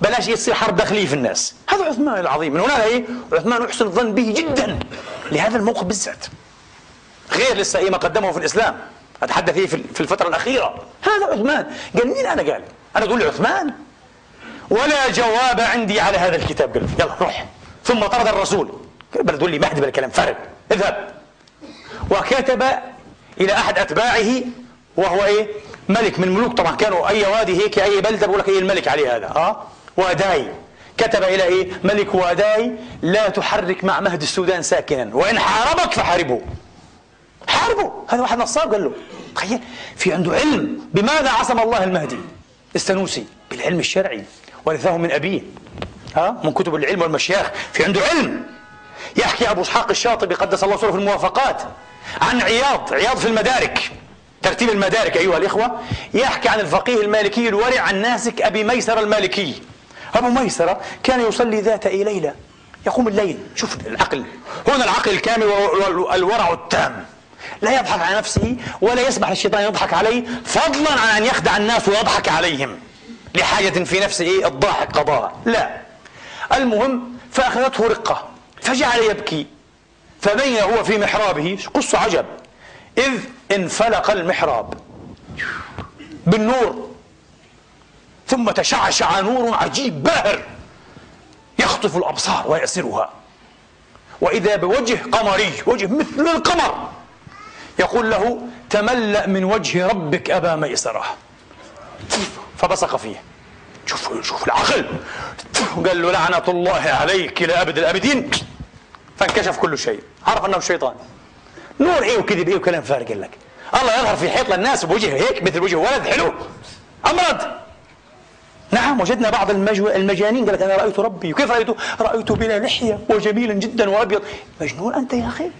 بلاش يصير حرب داخلية في الناس. هذا عثمان العظيم. من هنا إيه؟ عثمان يحسن الظن به جدا. لهذا الموقف بالذات. غير لسه إيه ما قدمه في الإسلام. أتحدث فيه في الفترة الأخيرة. هذا عثمان. قال مين أنا؟ قال أنا تقول لي عثمان ولا جواب عندي على هذا الكتاب. قال يلا روح. ثم طرد الرسول. بل تقول لي مهدي بالكلام فرق اذهب. وكتب إلى أحد أتباعه وهو إيه؟ ملك من ملوك. طبعا كانوا أي وادي هيك أي بلدة بقول لك إيه الملك عليه هذا. آه؟ واداي. كتب إلى إيه؟ ملك واداي. لا تحرك مع مهد السودان ساكنا. وإن حاربك فحاربه حاربه هذا واحد نصاب قال له. تخيل في عنده علم. بماذا عصم الله المهدي؟ السنوسي بالعلم الشرعي ورثه من أبيه. ها؟ من كتب العلم والمشياخ في عنده علم. يحكي أبو إسحاق الشاطبي قدس الله سره في الموافقات عن عياض عياض في المدارك ترتيب المدارك أيها الإخوة. يحكي عن الفقيه المالكي الورع عن ناسك أبي ميسر المالكي. أبو ميسرة كان يصلي ذات أي ليلة يقوم الليل. شوف العقل. هنا العقل الكامل والورع التام. لا يضحك على نفسه ولا يسمح للشيطان يضحك عليه فضلا عن أن يخدع الناس ويضحك عليهم لحاجة في نفسه إيه الضاحك قضاء لا. المهم فأخذته رقة فجعل يبكي فبين هو في محرابه قص عجب إذ انفلق المحراب بالنور ثم تشعشع نور عجيب باهر يخطف الأبصار ويأسرها وإذا بوجه قمري وجه مثل القمر يقول له تملأ من وجه ربك أبا ميسرة. فبصق فيه. شوف شوف العقل. قال له لعنة الله عليك إلى أبد الأبدين. فانكشف كل شيء. عرف أنه الشيطان نور إيه وكذب إيه وكلام فارغ قال لك. الله يظهر في حيط للناس بوجه هيك مثل وجه ولد حلو. أمرض. نعم وجدنا بعض المجو... المجانين قال لك أنا رأيت ربي. وكيف رأيته؟ رأيته بلا لحية وجميلا جدا وأبيض. مجنون أنت يا أخي.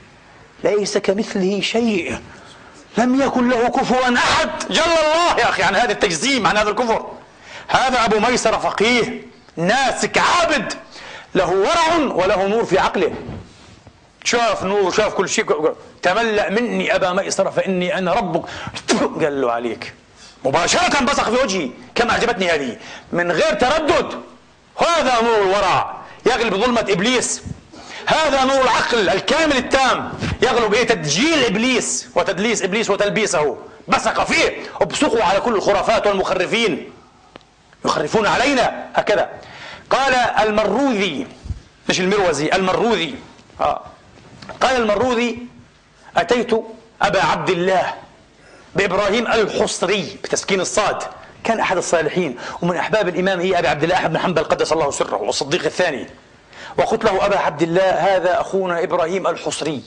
ليس كمثله شيء. لم يكن له كفوا أحد. جل الله يا أخي عن هذا التجزيم عن هذا الكفر. هذا أبو ميسر فقيه ناسك عابد. له ورع وله نور في عقله. شاف نور شاف كل شيء. تملأ مني أبا ميسر فإني أنا ربك. [COUGHS] قال له عليك. مباشرة بصق في وجهي كما أعجبتني هذه. من غير تردد. هذا نور الورع يغلب ظلمة إبليس. هذا نور العقل الكامل التام يغلب إيه تدجيل إبليس وتدليس إبليس وتلبيسه. بصق فيه وبصقوا على كل الخرافات والمخرفين. يخرفون علينا هكذا. قال المروذي مش المروزي المروذي. آه. قال المروذي أتيت أبا عبد الله بإبراهيم الحصري بتسكين الصاد. كان أحد الصالحين ومن أحباب الإمام هي أبي عبد الله بن حنبل قدس الله سره والصديق الثاني. وقلت له أبا عبد الله هذا أخونا إبراهيم الحصري.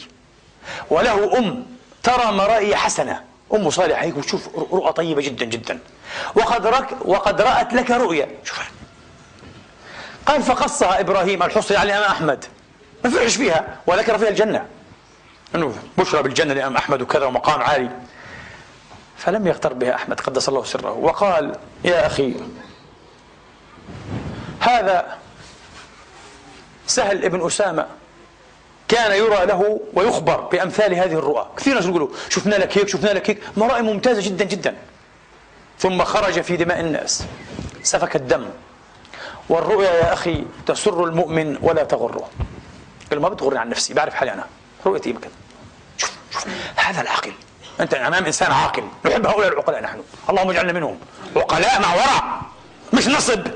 وله أم ترى مرائي حسنة. أم صالحة هيك وتشوف رؤى طيبة جدا جدا. وقد رك وقد رأت لك رؤيا. شوف. قال فقصها إبراهيم الحصري على الإمام أحمد. ما فرحش فيها وذكر فيها الجنة. أنه بشرى بالجنة لإمام أحمد وكذا ومقام عالي. فلم يغتر بها أحمد قدس الله سره. وقال يا أخي هذا سهل ابن أسامة كان يرى له ويخبر بأمثال هذه الرؤى. كثير ناس يقولوا شفنا لك هيك شفنا لك هيك. مرائي ممتازة جدا جدا. ثم خرج في دماء الناس. سفك الدم. والرؤيا يا أخي تسر المؤمن ولا تغره. قال ما بتغرني عن نفسي بعرف حالي أنا. رؤيتي بكذا شوف شوف. هذا العقل أنت أمام إنسان عاقل. نحب هؤلاء العقلاء نحن. اللهم اجعلنا منهم. عقلاء مع ورع مش نصب.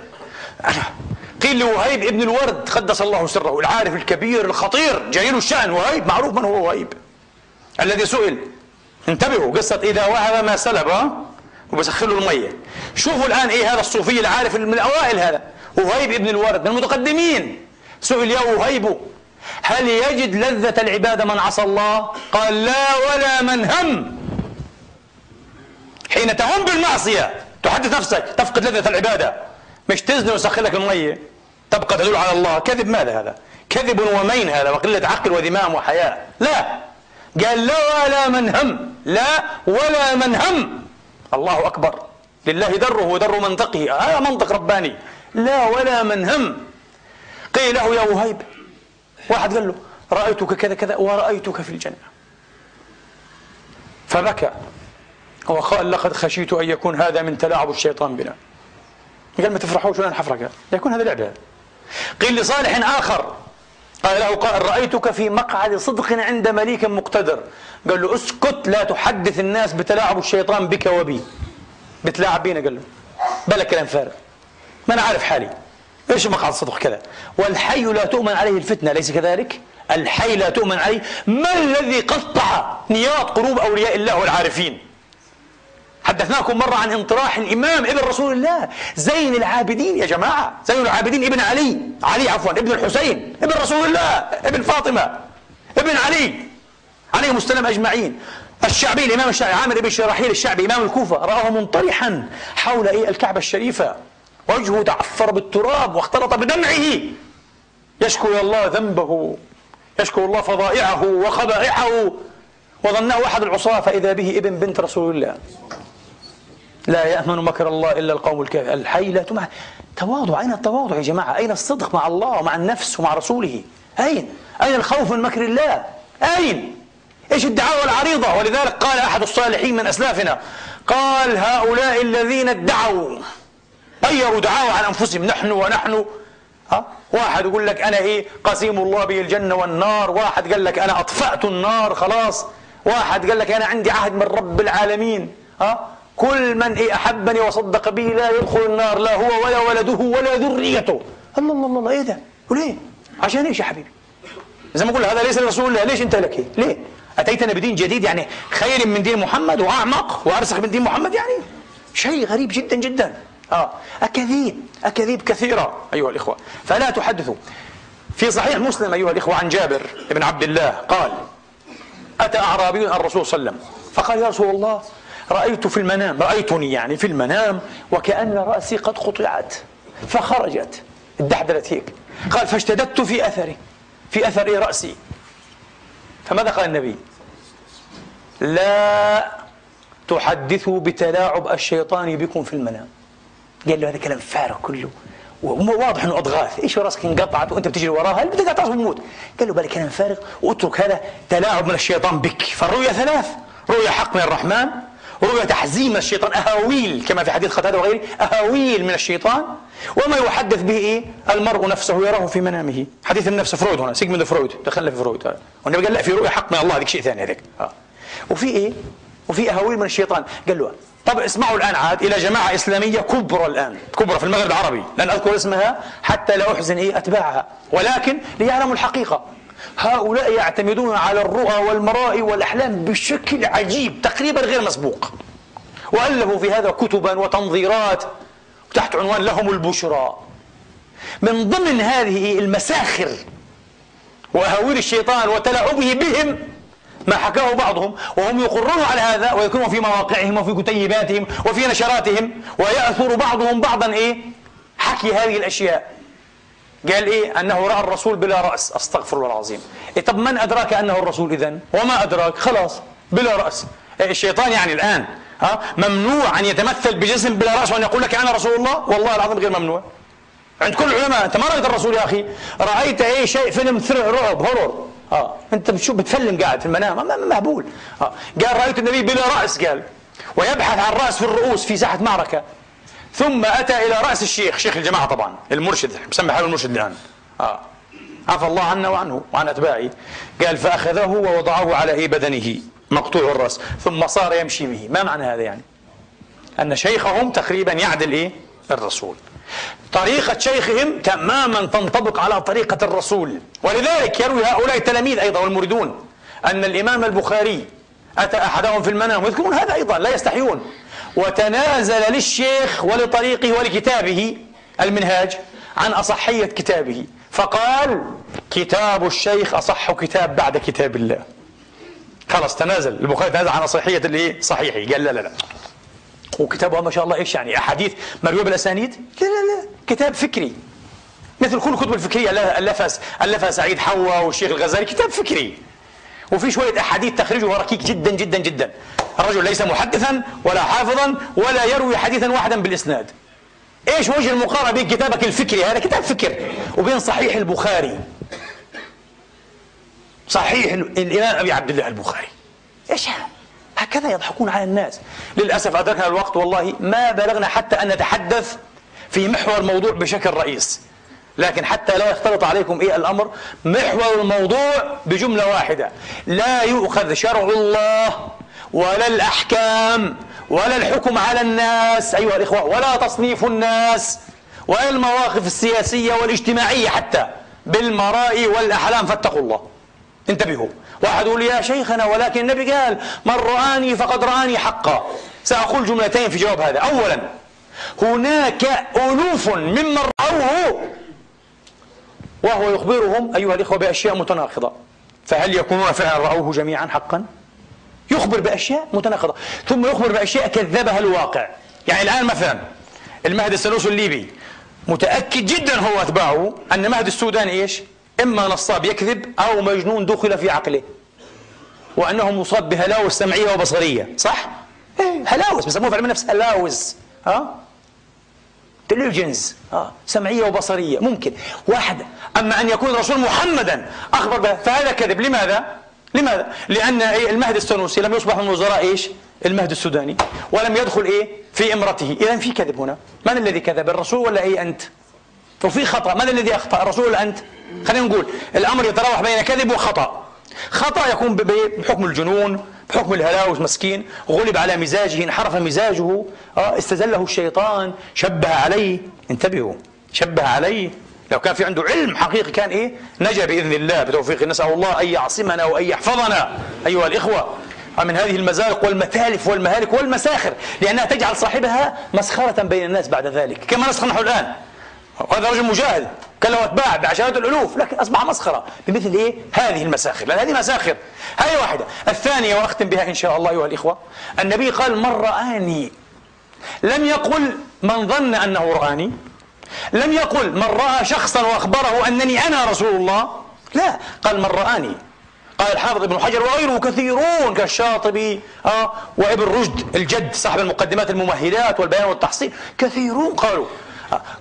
قيل لوهيب ابن الورد قدس الله سره العارف الكبير الخطير جليل الشأن وهيب معروف من هو وهيب. الذي سئل انتبهوا قصة إذا وهب ما سلب وبسخر له المية. شوفوا الآن إيه هذا الصوفي العارف من الأوائل هذا وهيب ابن الورد من المتقدمين. سئل يا وهيب هل يجد لذة العبادة من عصى الله؟ قال لا ولا من هم. حين تهم بالمعصية تحدث نفسك تفقد لذة العبادة. مش تزني ويسخر لك المية. تبقى تدل على الله. كذب ماذا هذا؟ كذب ومين هذا؟ وقلة عقل وذمام وحياء لا. قال لا ولا من هم. لا ولا من هم. الله أكبر. لله دره ودر منطقه. هذا منطق رباني. لا ولا من هم. قيل له يا وهيب. واحد قال له رأيتك كذا كذا ورأيتك في الجنة. فبكى. وقال لقد خشيت أن يكون هذا من تلاعب الشيطان بنا. قال ما تفرحوش ولا نحفرك يكون هذا لعبة. قيل لصالح آخر قال له قال رأيتك في مقعد صدق عند مليك مقتدر. قال له اسكت لا تحدث الناس بتلاعب الشيطان بك وبي. بتلاعب بينا قال له. بلا كلام فارغ. ما أنا عارف حالي. إيش مقعد الصدق كذا؟ والحي لا تؤمن عليه الفتنة. ليس كذلك؟ الحي لا تؤمن عليه. ما الذي قطع نياط قلوب أولياء الله والعارفين؟ حدثناكم مرة عن انطراح الإمام ابن رسول الله. زين العابدين يا جماعة. زين العابدين ابن علي. علي عفوا ابن الحسين ابن رسول الله ابن فاطمة ابن علي. عليهم السلام أجمعين. الشعبي الإمام الشعبي عامر بن شراحيل الشعبي إمام الكوفة رآه منطرحا حول إيه؟ الكعبة الشريفة. وجهه تعفر بالتراب واختلط بدمعه. يشكو إلى الله ذنبه. يشكو الله فضائعه وخبائحه وظنه أحد العصاة فإذا به ابن بنت رسول الله. لا يأمن مكر الله إلا القوم الكافر الحيلة مع تواضع. أين التواضع يا جماعة؟ أين الصدق مع الله ومع النفس ومع رسوله؟ أين؟ أين الخوف من مكر الله؟ أين؟ إيش الدعاوى العريضة؟ ولذلك قال أحد الصالحين من أسلافنا قال هؤلاء الذين ادعوا غيروا دعاوى عن أنفسهم. نحن ونحن. ها؟ واحد يقول لك أنا إيه؟ قسيم الله به الجنة والنار. واحد قال لك أنا أطفأت النار خلاص. واحد قال لك أنا عندي عهد من رب العالمين. ها؟ كل من إيه أحبني وصدق بي لا يدخل النار لا هو ولا ولده ولا ذريته. الله الله الله إيه ده؟ وليه؟ عشان إيش يا حبيبي؟ زي ما أقول هذا ليس لرسول الله ليش أنت لك؟ إيه ليه؟ أتيتنا بدين جديد يعني خير من دين محمد وأعمق وأرسخ من دين محمد يعني؟ شيء غريب جدا جدا. آه. أكاذيب أكاذيب كثيرة أيها الإخوة. فلا تحدثوا. في صحيح مسلم أيها الإخوة عن جابر بن عبد الله قال أتى أعرابي الرسول صلى الله عليه وسلم فقال يا رسول الله رأيت في المنام رأيتني يعني في المنام وكأن رأسي قد قطعت فخرجت. ادحدلت هيك. قال فاشتددت في أثره في أثر رأسي. فماذا قال النبي؟ لا تحدثوا بتلاعب الشيطان بكم في المنام. قال له هذا كلام فارغ كله واضح إنه أضغاث. إيش راسك انقطعت وأنت بتجري وراها؟ اللي بتقطع راسه بموت قال له بالك كلام فارغ. واترك هذا تلاعب من الشيطان بك. فالرؤيا ثلاث. رؤيا حق من الرحمن رؤيا تحزين من الشيطان. أهاويل كما في حديث قتادة وغيره أهاويل من الشيطان. وما يحدث به إيه؟ المرء نفسه يراه في منامه. حديث النفس فرويد هنا سيجموند فرويد دخلنا في فرويد والنبي قال لا في رؤيا حق من الله هذيك شيء ثاني هذيك. آه. وفي إيه؟ وفي أهاويل من الشيطان. قال له طب اسمعوا الآن عاد إلى جماعة إسلامية كبرى الآن. كبرى في المغرب العربي. لن أذكر اسمها حتى لا أحزن إيه؟ أتباعها. ولكن ليعلموا الحقيقة. هؤلاء يعتمدون على الرؤى والمرائي والأحلام بشكل عجيب تقريبا غير مسبوق. وألفوا في هذا كتبا وتنظيرات تحت عنوان لهم البشرى. من ضمن هذه المساخر وأهاويل الشيطان وتلاعبه بهم ما حكاه بعضهم وهم يقرون على هذا ويكونون في مواقعهم وفي كتيباتهم وفي نشراتهم ويأثر بعضهم بعضا إيه؟ حكي هذه الأشياء. قال إيه؟ أنه رأى الرسول بلا رأس. أستغفر الله العظيم. إيه طب من أدراك أنه الرسول إذن؟ وما أدراك؟ خلاص بلا رأس. إيه الشيطان يعني الآن ها ممنوع أن يتمثل بجسم بلا رأس وأن يقول لك أنا رسول الله؟ والله العظيم غير ممنوع. عند كل العلماء أنت ما رأيت الرسول يا أخي؟ رأيت أي شيء فيلم رعب هورور. آه أنت بتشوف بتفلم قاعد في المنام؟ مهبول. آه قال رأيت النبي بلا رأس قال. ويبحث عن رأس في الرؤوس في ساحة معركة. ثم أتى إلى رأس الشيخ شيخ الجماعة طبعا المرشد مسمى حاله المرشد الآن. آه. عفى الله عنا وعنه وعن أتباعه. قال فأخذه ووضعه على اي بدنه مقطوع الرأس ثم صار يمشي به. ما معنى هذا يعني؟ أن شيخهم تقريبا يعدل إيه؟ الرسول. طريقة شيخهم تماما تنطبق على طريقة الرسول. ولذلك يروي هؤلاء التلاميذ أيضا والمريدون أن الإمام البخاري أتى أحدهم في المنام. ويذكرون هذا أيضا لا يستحيون. وتنازل للشيخ ولطريقه ولكتابه المنهاج عن أصحية كتابه. فقال كتاب الشيخ أصح كتاب بعد كتاب الله. خلاص تنازل. البخاري تنازل عن أصحية اللي صحيحة. قال لا لا لا. وكتابها ما شاء الله إيش يعني؟ أحاديث مرويه بالأسانيد؟ لا لا لا. كتاب فكري. مثل كل الكتب الفكرية الفها الفها سعيد حوا والشيخ الغزالي كتاب فكري. وفي شوية أحاديث تخرجها ركيك جدا جدا جدا. الرجل ليس محدثا ولا حافظا ولا يروي حديثا واحدا بالإسناد. إيش وجه المقارنة بين كتابك الفكري؟ هذا كتاب فكر. وبين صحيح البخاري. صحيح الإمام أبي عبد الله البخاري. إيش؟ هذا هكذا يضحكون على الناس. للأسف أدركنا الوقت والله ما بلغنا حتى أن نتحدث في محور الموضوع بشكل رئيس. لكن حتى لا يختلط عليكم إيه الأمر محور الموضوع بجملة واحدة. لا يؤخذ شرع الله ولا الأحكام ولا الحكم على الناس أيها الإخوة ولا تصنيف الناس ولا المواقف السياسية والاجتماعية حتى بالمرائي والأحلام فاتقوا الله. انتبهوا. واحد يقول يا شيخنا ولكن النبي قال من رآني فقد رآني حقا. سأقول جملتين في جواب هذا. أولا هناك ألوف ممن رأوه وهو يخبرهم أيها الإخوة بأشياء متناقضة. فهل يكونون فعلا رأوه جميعا حقا؟ يخبر بأشياء متناقضة. ثم يخبر بأشياء كذبها الواقع. يعني الآن مثلا المهدي السلوس الليبي متأكد جدا هو أتباعه أن مهدي السودان إيش؟ إما نصاب يكذب أو مجنون دخل في عقله. وأنه مصاب بهلاوس سمعية وبصرية. صح؟ إيه هلاوس بسموه في علم النفس هلاوس. ها؟ تليجنز آه. سمعية وبصرية. ممكن. واحد أما أن يكون الرسول محمدا أخبر به فهذا كذب. لماذا؟ لماذا؟ لأن إيه؟ المهدي السنوسي لم يصبح من وزراء إيش؟ المهدي السوداني. ولم يدخل إيه؟ في إمرته. إذا في كذب هنا. من الذي كذب؟ الرسول ولا إيه أنت؟ وفي خطأ. من الذي أخطأ؟ الرسول ولا أنت؟ خلينا نقول الأمر يتراوح بين كذب وخطأ. خطأ يكون بحكم الجنون بحكم الهلاوس مسكين غلب على مزاجه انحرف مزاجه آه استزله الشيطان شبه عليه. انتبهوا. شبه عليه. لو كان في عنده علم حقيقي كان إيه؟ نجا بإذن الله بتوفيق نسأل الله أن يعصمنا وأن يحفظنا. أيها الإخوة من هذه المزالق والمتالف والمهالك والمساخر لأنها تجعل صاحبها مسخرة بين الناس بعد ذلك. كما نسخر نحن الآن. وهذا رجل مجاهد كان له اتباع بعشرات الألوف لكن أصبح مسخرة بمثل إيه؟ هذه المساخر. لأن هذه مساخر. هذه واحدة. الثانية وأختم بها إن شاء الله أيها الإخوة النبي قال من رآني؟ لم يقل من ظن أنه رآني. لم يقل من رأى شخصا وأخبره أنني أنا رسول الله. لا قال من رآني. قال الحافظ ابن حجر وغيره كثيرون كالشاطبي آه وابن رشد الجد صاحب المقدمات الممهدات والبيان والتحصيل كثيرون قالوا.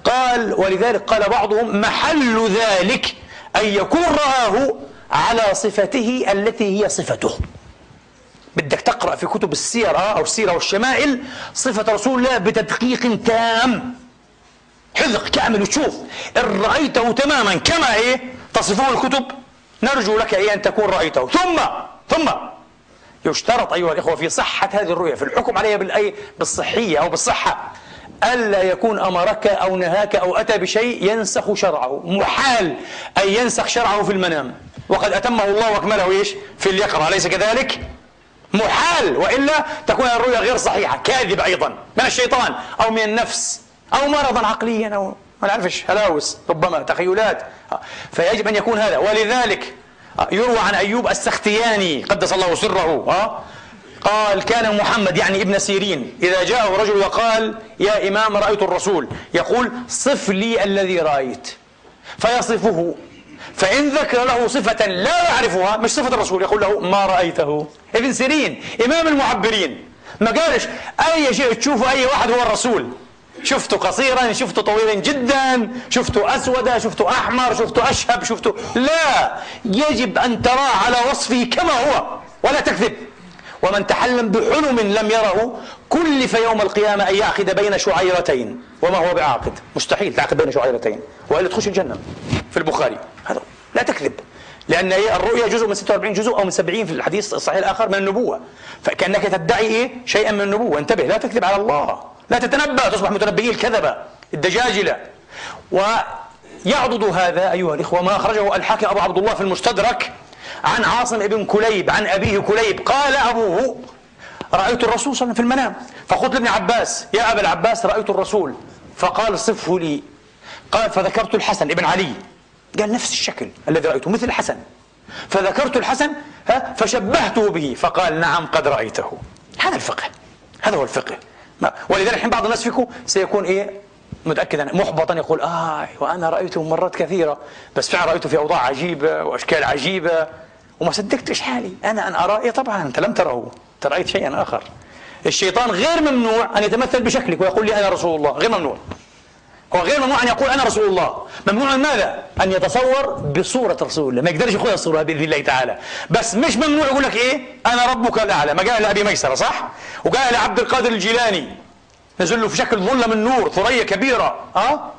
قال ولذلك قال بعضهم محل ذلك أن يكون رآه على صفته التي هي صفته. بدك تقرأ في كتب السيرة أو السيرة والشمائل صفة رسول الله بتدقيق تام. حذق كامل وتشوف إن رأيته تماما كما إيه؟ تصفه الكتب. نرجو لك إيه أن تكون رأيته. ثم ثم يشترط أيها الإخوة في صحة هذه الرؤية في الحكم عليها بالأي بالصحية أو بالصحة ألا يكون أمرك أو نهاك أو أتى بشيء ينسخ شرعه. محال أن ينسخ شرعه في المنام. وقد أتمه الله وأكمله إيش؟ في اليقظة أليس كذلك؟ محال. وإلا تكون الرؤيا غير صحيحة. كاذب أيضا. من الشيطان؟ أو من النفس. أو مرضا عقليا أو ما نعرفش. هلاوس ربما تخيلات. فيجب أن يكون هذا. ولذلك يروى عن أيوب السختياني قدس الله سره. قال كان محمد يعني ابن سيرين. إذا جاءه رجل وقال يا إمام رأيت الرسول. يقول صف لي الذي رأيت. فيصفه. فإن ذكر له صفة لا يعرفها مش صفة الرسول يقول له ما رأيته. ابن سيرين إمام المعبرين. ما قالش أي شيء تشوفه أي واحد هو الرسول. شفته قصيرا شفته طويلا جدا شفته أسود شفته أحمر شفته أشهب شفته لا. يجب أن تراه على وصفه كما هو ولا تكذب. ومن تحلم بحلم لم يره كلف يوم القيامة أن يعقد بين شعيرتين. وما هو بعاقد؟ مستحيل تعقد بين شعيرتين. وإلا تخش الجنة. في البخاري. هذا لا تكذب. لأن الرؤيا جزء من 46 جزء أو من 70 في الحديث الصحيح الآخر من النبوة. فكأنك تدعي إيه؟ شيئا من النبوة. انتبه لا تكذب على الله. لا تتنبأ تصبح متنبئي الكذبة الدجاجلة. ويعضد هذا أيها الإخوة ما أخرجه الحاكم أبو عبد الله في المستدرك عن عاصم بن كليب عن أبيه كليب. قال أبوه رأيت الرسول صلى الله عليه وسلم في المنام. فقلت لابن عباس يا أبا العباس رأيت الرسول. فقال صفه لي. قال فذكرت الحسن ابن علي. قال نفس الشكل الذي رأيته مثل الحسن. فذكرت الحسن فشبهته به. فقال نعم قد رأيته. هذا الفقه هذا هو الفقه. ولذلك الحين بعض الناس فيكم سيكون إيه؟ متأكدا. محبطا يقول آه وأنا رأيته مرات كثيرة. بس فعلا رأيته في أوضاع عجيبة وأشكال عجيبة. وما صدقتش حالي؟ أنا أن أرى إيه طبعا أنت لم تره. أنت رأيت شيئا آخر. الشيطان غير ممنوع أن يتمثل بشكلك ويقول لي أنا رسول الله. غير ممنوع. هو غير ممنوع أن يقول أنا رسول الله. ممنوع من ماذا؟ أن يتصور بصورة رسول الله. ما يقدرش ياخذ الصورة بإذن الله تعالى. بس مش ممنوع يقول لك إيه؟ أنا ربك الأعلى. ما قال لأبي ميسرة صح؟ وقال لعبد القادر الجيلاني. نزل له في شكل ظلة من نور ثريا كبيرة. ها؟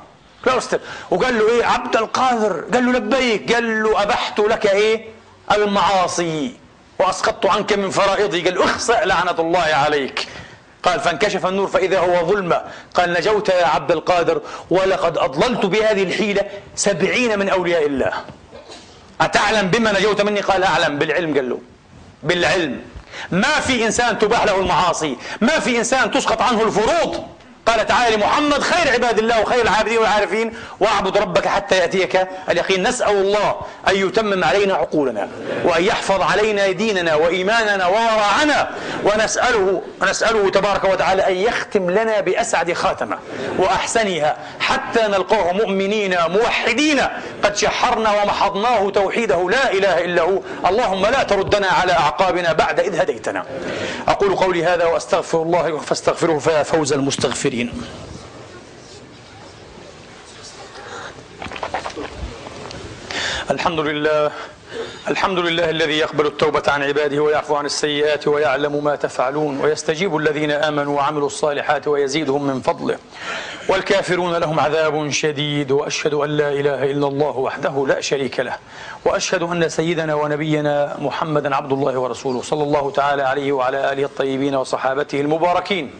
كلاستر وقال له إيه؟ عبد القادر. قال له لبيك. قال له أبحت لك إيه؟ المعاصي. وأسقطت عنك من فرائضي. قال اخسأ لعنة الله عليك. قال فانكشف النور فإذا هو ظلمة. قال نجوت يا عبد القادر ولقد أضللت بهذه الحيلة سبعين من أولياء الله. أتعلم بما نجوت مني؟ قال أعلم. بالعلم قال له. بالعلم. ما في إنسان تباح له المعاصي. ما في إنسان تسقط عنه الفروض. قال تعالى لمحمد خير عباد الله وخير العابدين والعارفين واعبد ربك حتى يأتيك اليقين. نسأل الله أن يتمم علينا عقولنا وأن يحفظ علينا ديننا وإيماننا ووراعنا ونسأله نسأله تبارك وتعالى أن يختم لنا بأسعد خاتمة وأحسنها حتى نلقاه مؤمنين موحدين. قد شحرنا ومحضناه توحيده لا إله إلا هو. اللهم لا تردنا على أعقابنا بعد إذ هديتنا. أقول قولي هذا وأستغفر الله فاستغفره فيا فوز المستغفرين. المسلمين الحمد لله الحمد لله الذي يقبل التوبة عن عباده ويعفو عن السيئات ويعلم ما تفعلون ويستجيب الذين آمنوا وعملوا الصالحات ويزيدهم من فضله. والكافرون لهم عذاب شديد وأشهد أن لا إله إلا الله وحده لا شريك له وأشهد أن سيدنا ونبينا محمدا عبد الله ورسوله صلى الله تعالى عليه وعلى آله الطيبين وصحابته المباركين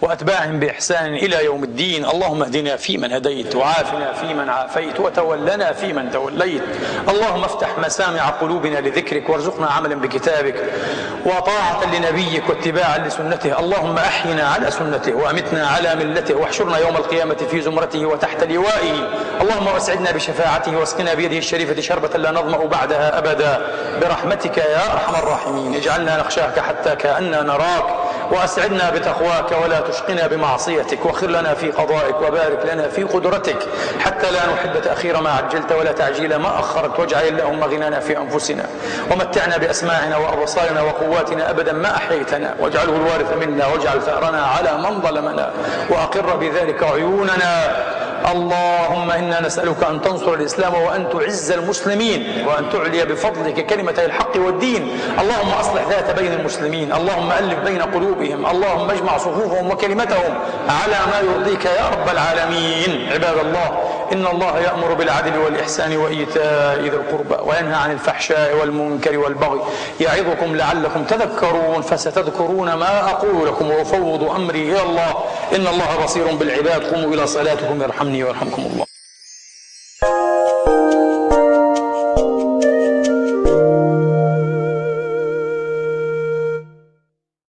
وأتباعهم بإحسان إلى يوم الدين. اللهم اهدنا فيمن هديت وعافنا فيمن عافيت وتولنا فيمن توليت. اللهم افتح مسامع قلوبنا لذكرك وارزقنا عملا بكتابك وطاعة لنبيك واتباعا لسنته. اللهم أحينا على سنته وأمتنا على ملته واحشرنا يوم القيامة في زمرته وتحت لوائه. اللهم واسعدنا بشفاعته واسقنا بيده الشريفة شربة لا نظمأ بعدها أبدا. برحمتك يا أرحم الراحمين. اجعلنا نخشاك حتى كأننا نراك. وأسعدنا بتقواك ولا تشقنا بمعصيتك. واخر لنا في قضائك وبارك لنا في قدرتك. حتى لا نحب تأخير ما عجلت ولا تعجيل ما أخرت. واجعل اللهم غنانا في أنفسنا. ومتعنا بأسماعنا وأبصارنا وقواتنا أبدا ما أحييتنا. واجعله الوارث منا. واجعل ثأرنا على من ظلمنا. وأقر بذلك عيوننا. اللهم إنا نسألك أن تنصر الإسلام وأن تعز المسلمين وأن تعلي بفضلك كلمة الحق والدين. اللهم أصلح ذات بين المسلمين. اللهم ألف بين قلوبهم. اللهم اجمع صفوفهم وكلمتهم على ما يرضيك يا رب العالمين. عباد الله إن الله يأمر بالعدل والإحسان وإيتاء ذي القربى وينهى عن الفحشاء والمنكر والبغي يعظكم لعلكم تذكرون فستذكرون ما أقول لكم وأفوض أمري إلى الله إن الله بصير بالعباد قوموا إلى صلاتكم يرحمني ويرحمكم الله